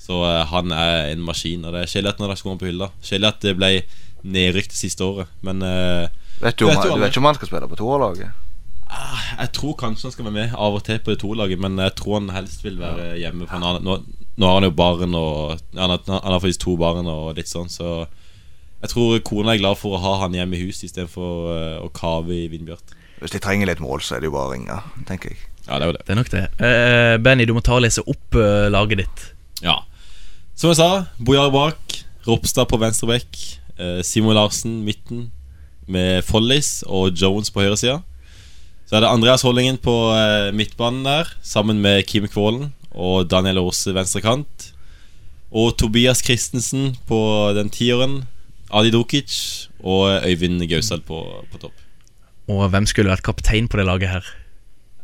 Så eh, han er en maskin. Og det er kjedelig at han lagt skoene på hylla. Kjedelig at det ble nedrykt det siste året. Men eh, Vet du, om, Vet du du vet ikke om han skal spille på toerlaget? jeg tror kanskje han skal være med av og til på det to-laget, men jeg tror han helst vil være hjemme. Nå, nå har han jo barn og Han har, han har faktisk to barn og litt sånn, så jeg tror kona er glad for å ha han hjemme i hus istedenfor uh, å kave i vindbjørn. Hvis de trenger litt mål, så er det jo bare å ringe, tenker jeg. Ja, det er jo det. Det er nok det. Uh, Benny, du må ta og lese opp uh, laget ditt. Ja. Som jeg sa, Bojar bak, Ropstad på venstre bekk, uh, Simon Larsen midten med Follis og Jones på høyresida. Så er det Andreas Hollingen på eh, midtbanen der, sammen med Kim Kvålen og Daniel Aase venstre kant. Og Tobias Christensen på den tieren. Adi Dukic og Øyvind Gausdal på, på topp. Og hvem skulle vært kaptein på det laget her?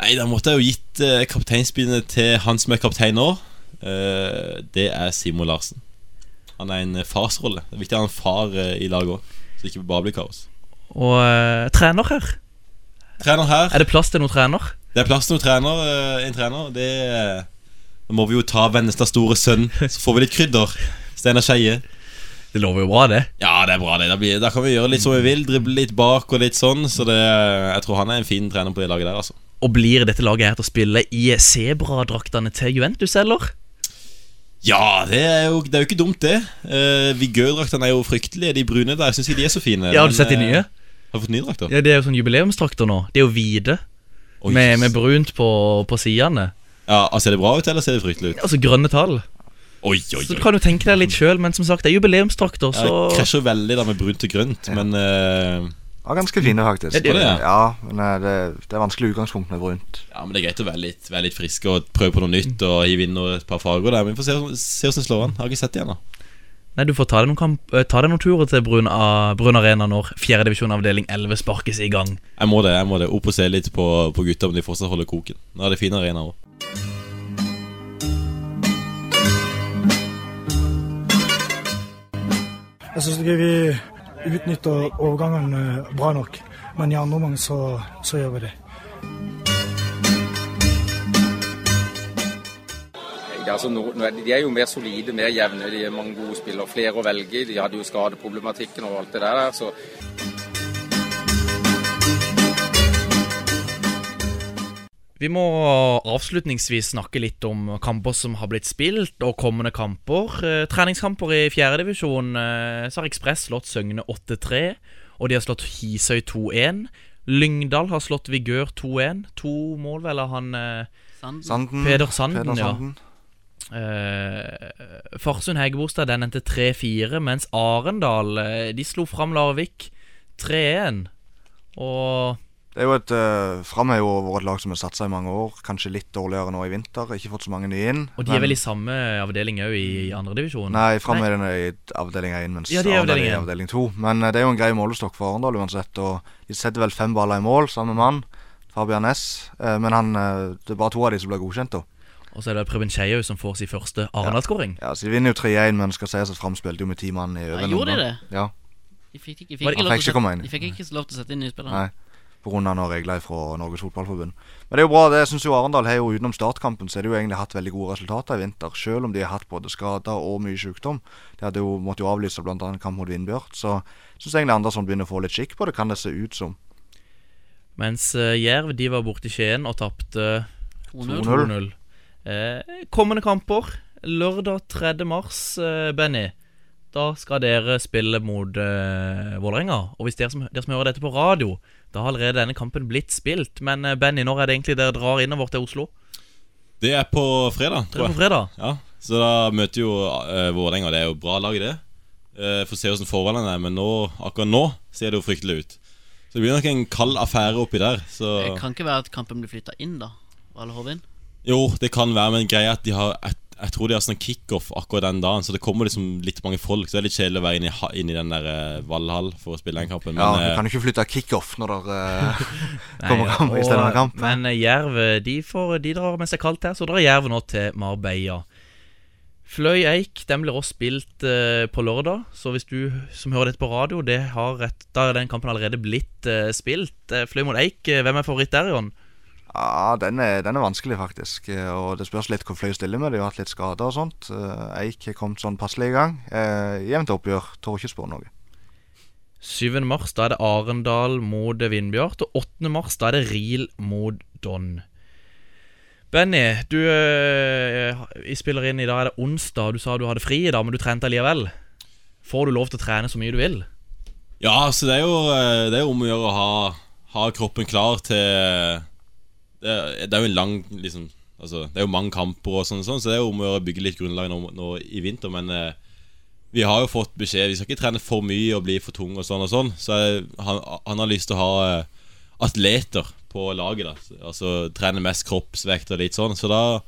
Nei, Da måtte jeg jo gitt eh, kapteinspinnet til han som er kaptein nå. Eh, det er Simon Larsen. Han er en eh, farsrolle. Det er viktig å ha en far eh, i laget òg, så det ikke bare blir kaos. Og eh, trener her? Trener her. Er det plass til noen trener? Det er plass til noen trener, eh, en trener. Det eh, må vi jo ta Vennestads store sønn, så får vi litt krydder. Steinar Skeie. Det lover jo bra, det. Ja, det er bra, det. Da, blir, da kan vi gjøre litt som vi vil. Drible litt bak og litt sånn. Så det, jeg tror han er en fin trener på det laget der, altså. Og blir dette laget her til å spille i sebradraktene til Juventus, eller? Ja, det er jo, det er jo ikke dumt, det. Uh, Vigørdraktene er jo fryktelige. De brune der syns ikke de er så fine. Ja, har du sett de eh, nye? Har fått nye drakter? Ja, Det er jo sånn jubileumsdrakter nå. De er jo hvite. Med, med brunt på, på sidene. Ja, ah, Ser det bra ut, eller ser det fryktelig ut? Altså grønne tall. Oi, oi, Så du kan jo tenke deg litt sjøl, men som sagt, det er jubileumstrakter, Ja, så det krasjer veldig da med brunt og grønt, men uh... Ja, ganske fine, faktisk. Ja, det er det, ja. Ja, men eh, det, det er vanskelig utgangspunkt med brunt. Ja, men det er greit å være litt, være litt frisk og prøve på noe nytt og hive inn et par farger der. Men vi får se, se hvordan det slår an. Har ikke sett det ennå. Nei, du får ta deg noen, kamp, eh, ta deg noen turer til Brun, A- Brun Arena når 4. divisjon avdeling 11 sparkes i gang. Jeg må det. jeg må det Opp og se litt på, på gutta om de fortsatt holder koken. Nå er det fin arena òg. Jeg syns ikke vi utnytter overgangene bra nok. Men i andre omgang så, så gjør vi det. Altså, de er jo mer solide, mer jevne. De er mange gode spillere. Flere å velge i. De hadde jo skadeproblematikken og alt det der. Så Vi må avslutningsvis snakke litt om kamper som har blitt spilt, og kommende kamper. Eh, treningskamper i fjerdedivisjon. Eh, så har Ekspress slått Søgne 8-3, og de har slått Hisøy 2-1. Lyngdal har slått Vigør 2-1. To mål, vel, av han eh, Sanden. Sanden. Peder Sanden, Peder ja. Sanden. Eh, Farsund Hegebostad den endte 3-4, mens Arendal de slo fram Larvik 3-1. Og Det er jo et uh, Fram er jo vært et lag som har satsa i mange år. Kanskje litt dårligere nå i vinter. Ikke fått så mange nye inn. Og de er vel i samme avdeling òg, i andredivisjon? Nei, Fram er den i avdeling 1, mens Ja, de er Arendal avdeling er i avdeling 2. Men uh, det er jo en grei målestokk for Arendal uansett. Og de setter vel fem baller i mål, samme mann. Fabian Næss. Uh, men han, det er bare to av de som blir godkjent, da. Og så er det Preben Skeihaug som får sin første Arendal-skåring. Ja, så De vinner jo 3-1, men skal sies at Fram spilte jo med ti mann i øvrig. Ja, gjorde de det? Ja, De fikk, ikke- fikk, ikke, lov til ikke å sette, inn. de lov til å sette inn nye spillere. nei. Pga. noen regler fra Norges Fotballforbund. Men det er jo bra. det Jeg synes jo Arendal har jo utenom startkampen Så har de jo egentlig hatt veldig gode resultater i vinter. Selv om de har hatt både skader og mye sykdom. De hadde jo måtte jo avlyse bl.a. kamp mot Vindbjørn. Så syns egentlig Andersson begynner å få litt skikk på det, kan det se ut som. Mens eh, Jerv de var borte i Skien og tapte 2-0. 2-0. Eh, kommende kamper lørdag 3. mars, eh, Benny. Da skal dere spille mot uh, Vålerenga. Og hvis dere som, dere som hører dette på radio, da har allerede denne kampen blitt spilt. Men uh, Benny, når er det egentlig dere drar innover til Oslo? Det er på fredag, Det er på fredag. Ja, Så da møter jo uh, Vålerenga. Det er jo bra lag, det. Uh, Får se hvordan forholdene er, men nå, akkurat nå ser det jo fryktelig ut. Så det blir nok en kald affære oppi der. Så Det kan ikke være at kampen blir flytta inn, da. Valle Hovin. Jo, det kan være, men greia er at de har jeg, jeg tror de har sånn kickoff akkurat den dagen, så det kommer liksom litt mange folk. Så det er litt kjedelig å være inne i, inn i den der uh, Valhall for å spille den kampen. Men Ja, Du eh, kan jo ikke flytte kickoff når det eh, kommer kamp istedenfor kamp. Men eh, Jerv eh, de, får, de drar mens det er kaldt her, så drar Jerv nå til Marbella. Fløy Eik den blir også spilt uh, på lørdag, så hvis du som hører dette på radio, det har rett, da er den kampen allerede blitt uh, spilt. Eh, Fløy mot Eik, eh, hvem er favoritt der, Jon? Ja, den er, den er vanskelig, faktisk. Eh, Og det spørs litt hvor Fløy stiller med. De har hatt litt skader og sånt. Eh, Eik har kommet sånn passelig i gang. Eh, Jevnt oppgjør. Tør ikke spå noe. 7. mars da er det Arendal mot Vindbjart, og 8. mars da er det Riel mot Don. Benny, du eh, spiller inn i dag er det onsdag. Du sa du hadde fri i dag, men du trente likevel. Får du lov til å trene så mye du vil? Ja, så det er jo eh, Det er jo om å gjøre å ha, ha kroppen klar til det det er jo en lang liksom Altså, det er jo mange kamper og sånn, sånn så det er jo om å bygge litt grunnlag nå, nå i vinter. Men eh, vi har jo fått beskjed Vi skal ikke trene for mye og bli for tung og sånn og sånn. Så han, han har lyst til å ha eh, atleter på laget. da Altså trene mest kroppsvekt og litt sånn. Så da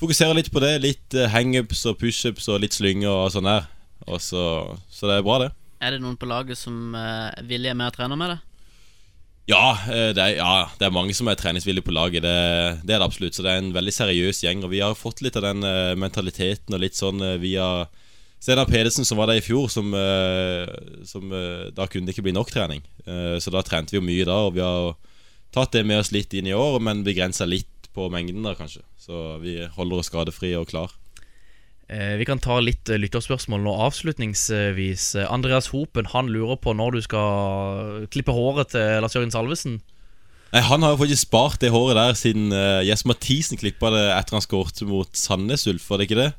fokuserer jeg litt på det. Litt eh, hangups og pushups og litt slynger og sånn der. Og så, så det er bra, det. Er det noen på laget som eh, villig er med å trener med det? Ja, eh, det er, ja, det er mange som er treningsvillige på laget. Det, det er det absolutt. Så det er en veldig seriøs gjeng. Og vi har fått litt av den eh, mentaliteten og litt sånn eh, via Steinar Pedersen, som var der i fjor, som, som Da kunne det ikke bli nok trening. Så da trente vi jo mye da, og vi har tatt det med oss litt inn i år, men begrensa litt på mengden da, kanskje. Så vi holder oss skadefrie og klar. Eh, vi kan ta litt eh, lytterspørsmål nå avslutningsvis. Eh, Andreas Hopen han lurer på når du skal klippe håret til Lars Jørgen Salvesen. Nei, Han har jo faktisk spart det håret der siden uh, Jess Mathisen klippa det etter han skåret mot Sandnes Ulf, var det ikke det?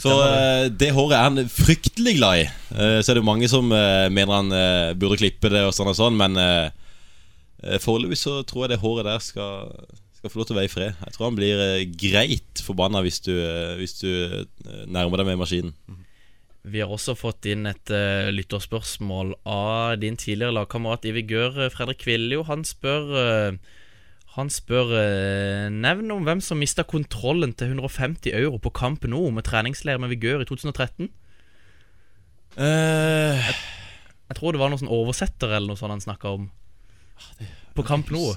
Så uh, det håret er han fryktelig glad i. Uh, så er det jo mange som mener han burde klippe det og sånn og sånn, men eh, foreløpig så tror jeg det håret der skal, skal få lov til å være i fred. Jeg tror han blir eh, greit forbanna hvis du, eh, hvis du eh, nærmer deg med maskinen. Vi har også fått inn et uh, lytterspørsmål av din tidligere lagkamerat i Vigør, eh, Fredrik Kviljo. Han spør uh, Han spør uh, Nevn om hvem som mista kontrollen til 150 euro på Kamp nå med treningsleir med Vigør i 2013. Eh, jeg, jeg tror det var noen sånn oversetter eller noe sånt han snakka om. På Kamp Nou.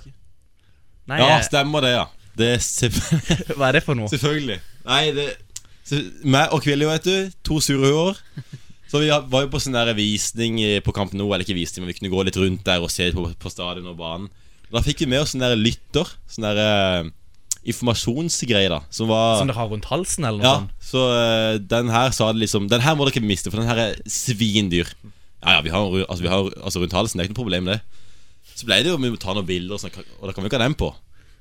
Nei, ja, stemmer det, ja. Det er Hva er det for noe? Selvfølgelig. Nei, det Meg og Kviljo, vet du. To sure huer. Så vi var jo på sånn der visning på Kamp nå eller ikke visning, men vi kunne gå litt rundt der og se på, på stadion og banen. Da fikk vi med oss sånn der lytter. Sånn der eh, informasjonsgreie, da. Som var Som dere har rundt halsen, eller noe Ja, sånt? så uh, den her sa det liksom Den her må dere miste, for den her er svindyr. Ja, ja, vi har, altså, vi har altså rundt halsen, det er ikke noe problem, det. Så ble det jo vi må ta noen bilder, og, sånn, og da kan vi ikke ha den på.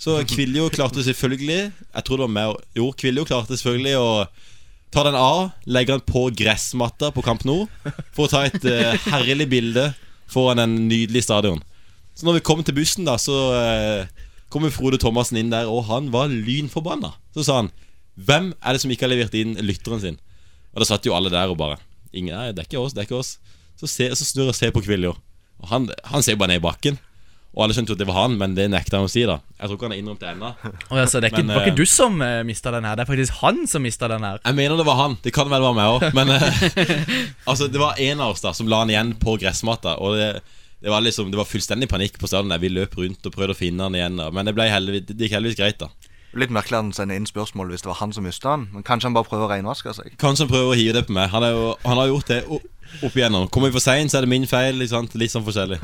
Så Kviljo klarte selvfølgelig Jeg tror det var med Jo, Kviljo klarte selvfølgelig å ta den av, legge den på gressmatta på Kamp Nord for å ta et uh, herlig bilde foran en nydelig stadion. Så når vi kom til bussen, da, så uh, kom Frode Thomassen inn der, og han var lynforbanna. Så sa han Hvem er det som ikke har levert inn lytteren sin? Og da satt jo alle der og bare Ingen, Nei, det er ikke oss, det er ikke oss. Så, se, så snur jeg og ser på Kviljo. Og han, han ser bare ned i bakken. Og alle skjønte jo at det var han, men det nekta han å si, da. Jeg tror ikke han har innrømt det ennå. Oh, altså, det er ikke, Men, det var ikke eh, du som uh, mista den her, det er faktisk han som mista den her. Jeg mener det var han. Det kan vel være meg òg. Men eh, altså, det var en av oss da som la han igjen på gressmatta. Og det, det var liksom Det var fullstendig panikk på stadion. der. Vi løp rundt og prøvde å finne han igjen. da. Men det, ble heldigvis, det gikk heldigvis greit, da. Litt merkelig at han sender inn spørsmål hvis det var han som mista han. Men kanskje han bare prøver å renvaske seg. Kanskje han prøver å hive det på meg. Han, er jo, han har gjort det o- opp igjennom. Kommer vi for seint, så er det min feil. Litt, sånn forskjellig.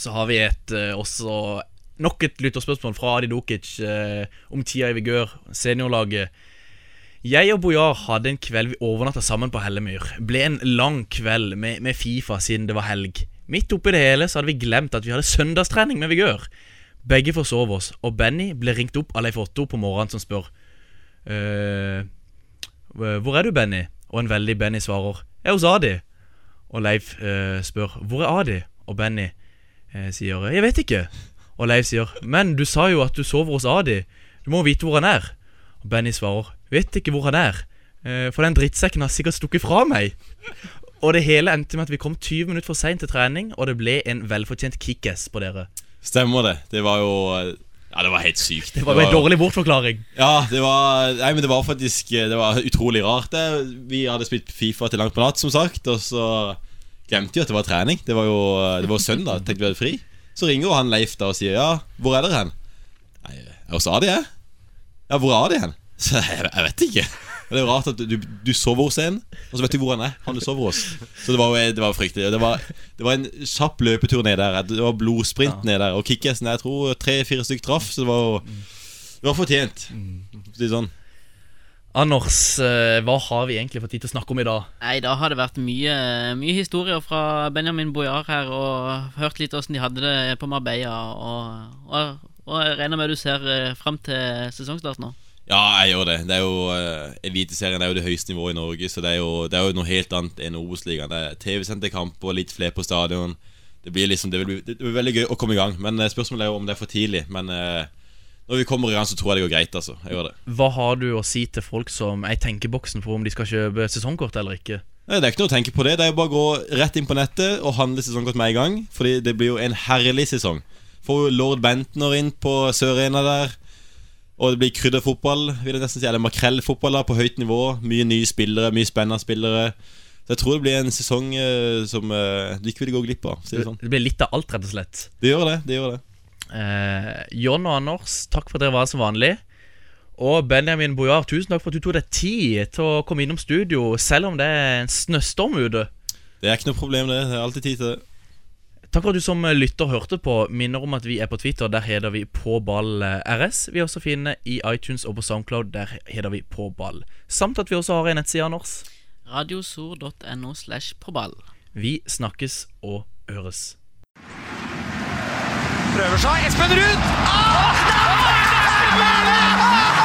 Så har vi et eh, også nok et lytterspørsmål fra Adi Dukic eh, om tida i Vigør, seniorlaget. Jeg og Bojar hadde en kveld vi overnatta sammen på Hellemyr. Ble en lang kveld med, med Fifa siden det var helg. Midt oppi det hele så hadde vi glemt at vi hadde søndagstrening med Vigør. Begge forsov oss, og Benny ble ringt opp av Leif Otto på morgenen som spør «Eh, Hvor er du, Benny? Og en veldig Benny svarer Jeg er hos Adi. Og Leif eh, spør Hvor er Adi? Og Benny eh, sier 'Jeg vet ikke'. Og Leif sier 'Men du sa jo at du sover hos Adi. Du må vite hvor han er'. Og Benny svarer 'Vet ikke hvor han er', eh, for den drittsekken har sikkert stukket fra meg'. Og det hele endte med at vi kom 20 minutter for seint til trening, og det ble en velfortjent kickass på dere. Stemmer det. Det var jo Ja, det var helt sykt. Det var jo en dårlig bortforklaring. Ja, det var Nei, men det var faktisk Det var utrolig rart. Det. Vi hadde spilt Fifa til langt på natt, som sagt, og så glemte vi at det var trening. Det var jo Det var søndag, tenkte vi hadde fri. Så ringer han Leif da og sier ja, hvor er dere hen? Nei, hos Adi, jeg. Ja, hvor er Adi hen? Så jeg, jeg vet ikke. Og det er jo rart at du, du sover hos en, og så vet du hvor han er. Han du sover hos. Så det var jo det var fryktelig. Det var, det var en kjapp løpetur ned der. Det var blodsprint ned der. Og kickassen jeg tror tre-fire stykker traff, så det var jo Det var fortjent. For å si sånn. Anders, eh, hva har vi egentlig fått tid til å snakke om i dag? Nei, da har det vært mye, mye historier fra Benjamin Bojar her, og hørt litt åssen de hadde det på Marbella. Og, og, og jeg regner med du ser eh, fram til sesongstart nå? Ja, jeg gjør det. Det er jo uh, Eliteserien er jo det høyeste nivået i Norge, så det er jo, det er jo noe helt annet enn Obos-ligaen. Det er TV-sendte kamper, litt flere på stadion. Det blir liksom, det blir, det blir veldig gøy å komme i gang. Men eh, spørsmålet er jo om det er for tidlig. Men uh, når vi kommer i gang, så tror jeg det går greit. altså Jeg gjør det Hva har du å si til folk som er i tenkeboksen for om de skal kjøpe sesongkort eller ikke? Nei, Det er ikke noe å tenke på det. Det er jo bare å gå rett inn på nettet og handle sesongkort med en gang. Fordi det blir jo en herlig sesong. Får jo lord Bentner inn på Sørena der. Og det blir krydderfotball, vil jeg nesten si. Eller makrellfotball da, på høyt nivå. Mye nye spillere, mye spennende spillere. Så jeg tror det blir en sesong uh, som uh, du ikke vil gå glipp av. Si det sånn. Det blir litt av alt, rett og slett. Det gjør det. det gjør det Eh, John og Anders, takk for at dere var som vanlig. Og Benjamin Bojar, tusen takk for at du tok deg tid til å komme innom studio, selv om det er en snøstorm ute. Det er ikke noe problem, det. Det er alltid tid til det. Takk for at du som lytter hørte på. Minner om at vi er på Twitter. Der heter vi På ball eh, RS. Vi er også finne i iTunes og på Soundcloud. Der heter vi påball. Samt at vi også har en nettside, Anders. Radiosor.no slash påball. Vi snakkes og høres. Prøver seg. Espen Ruud! Ah!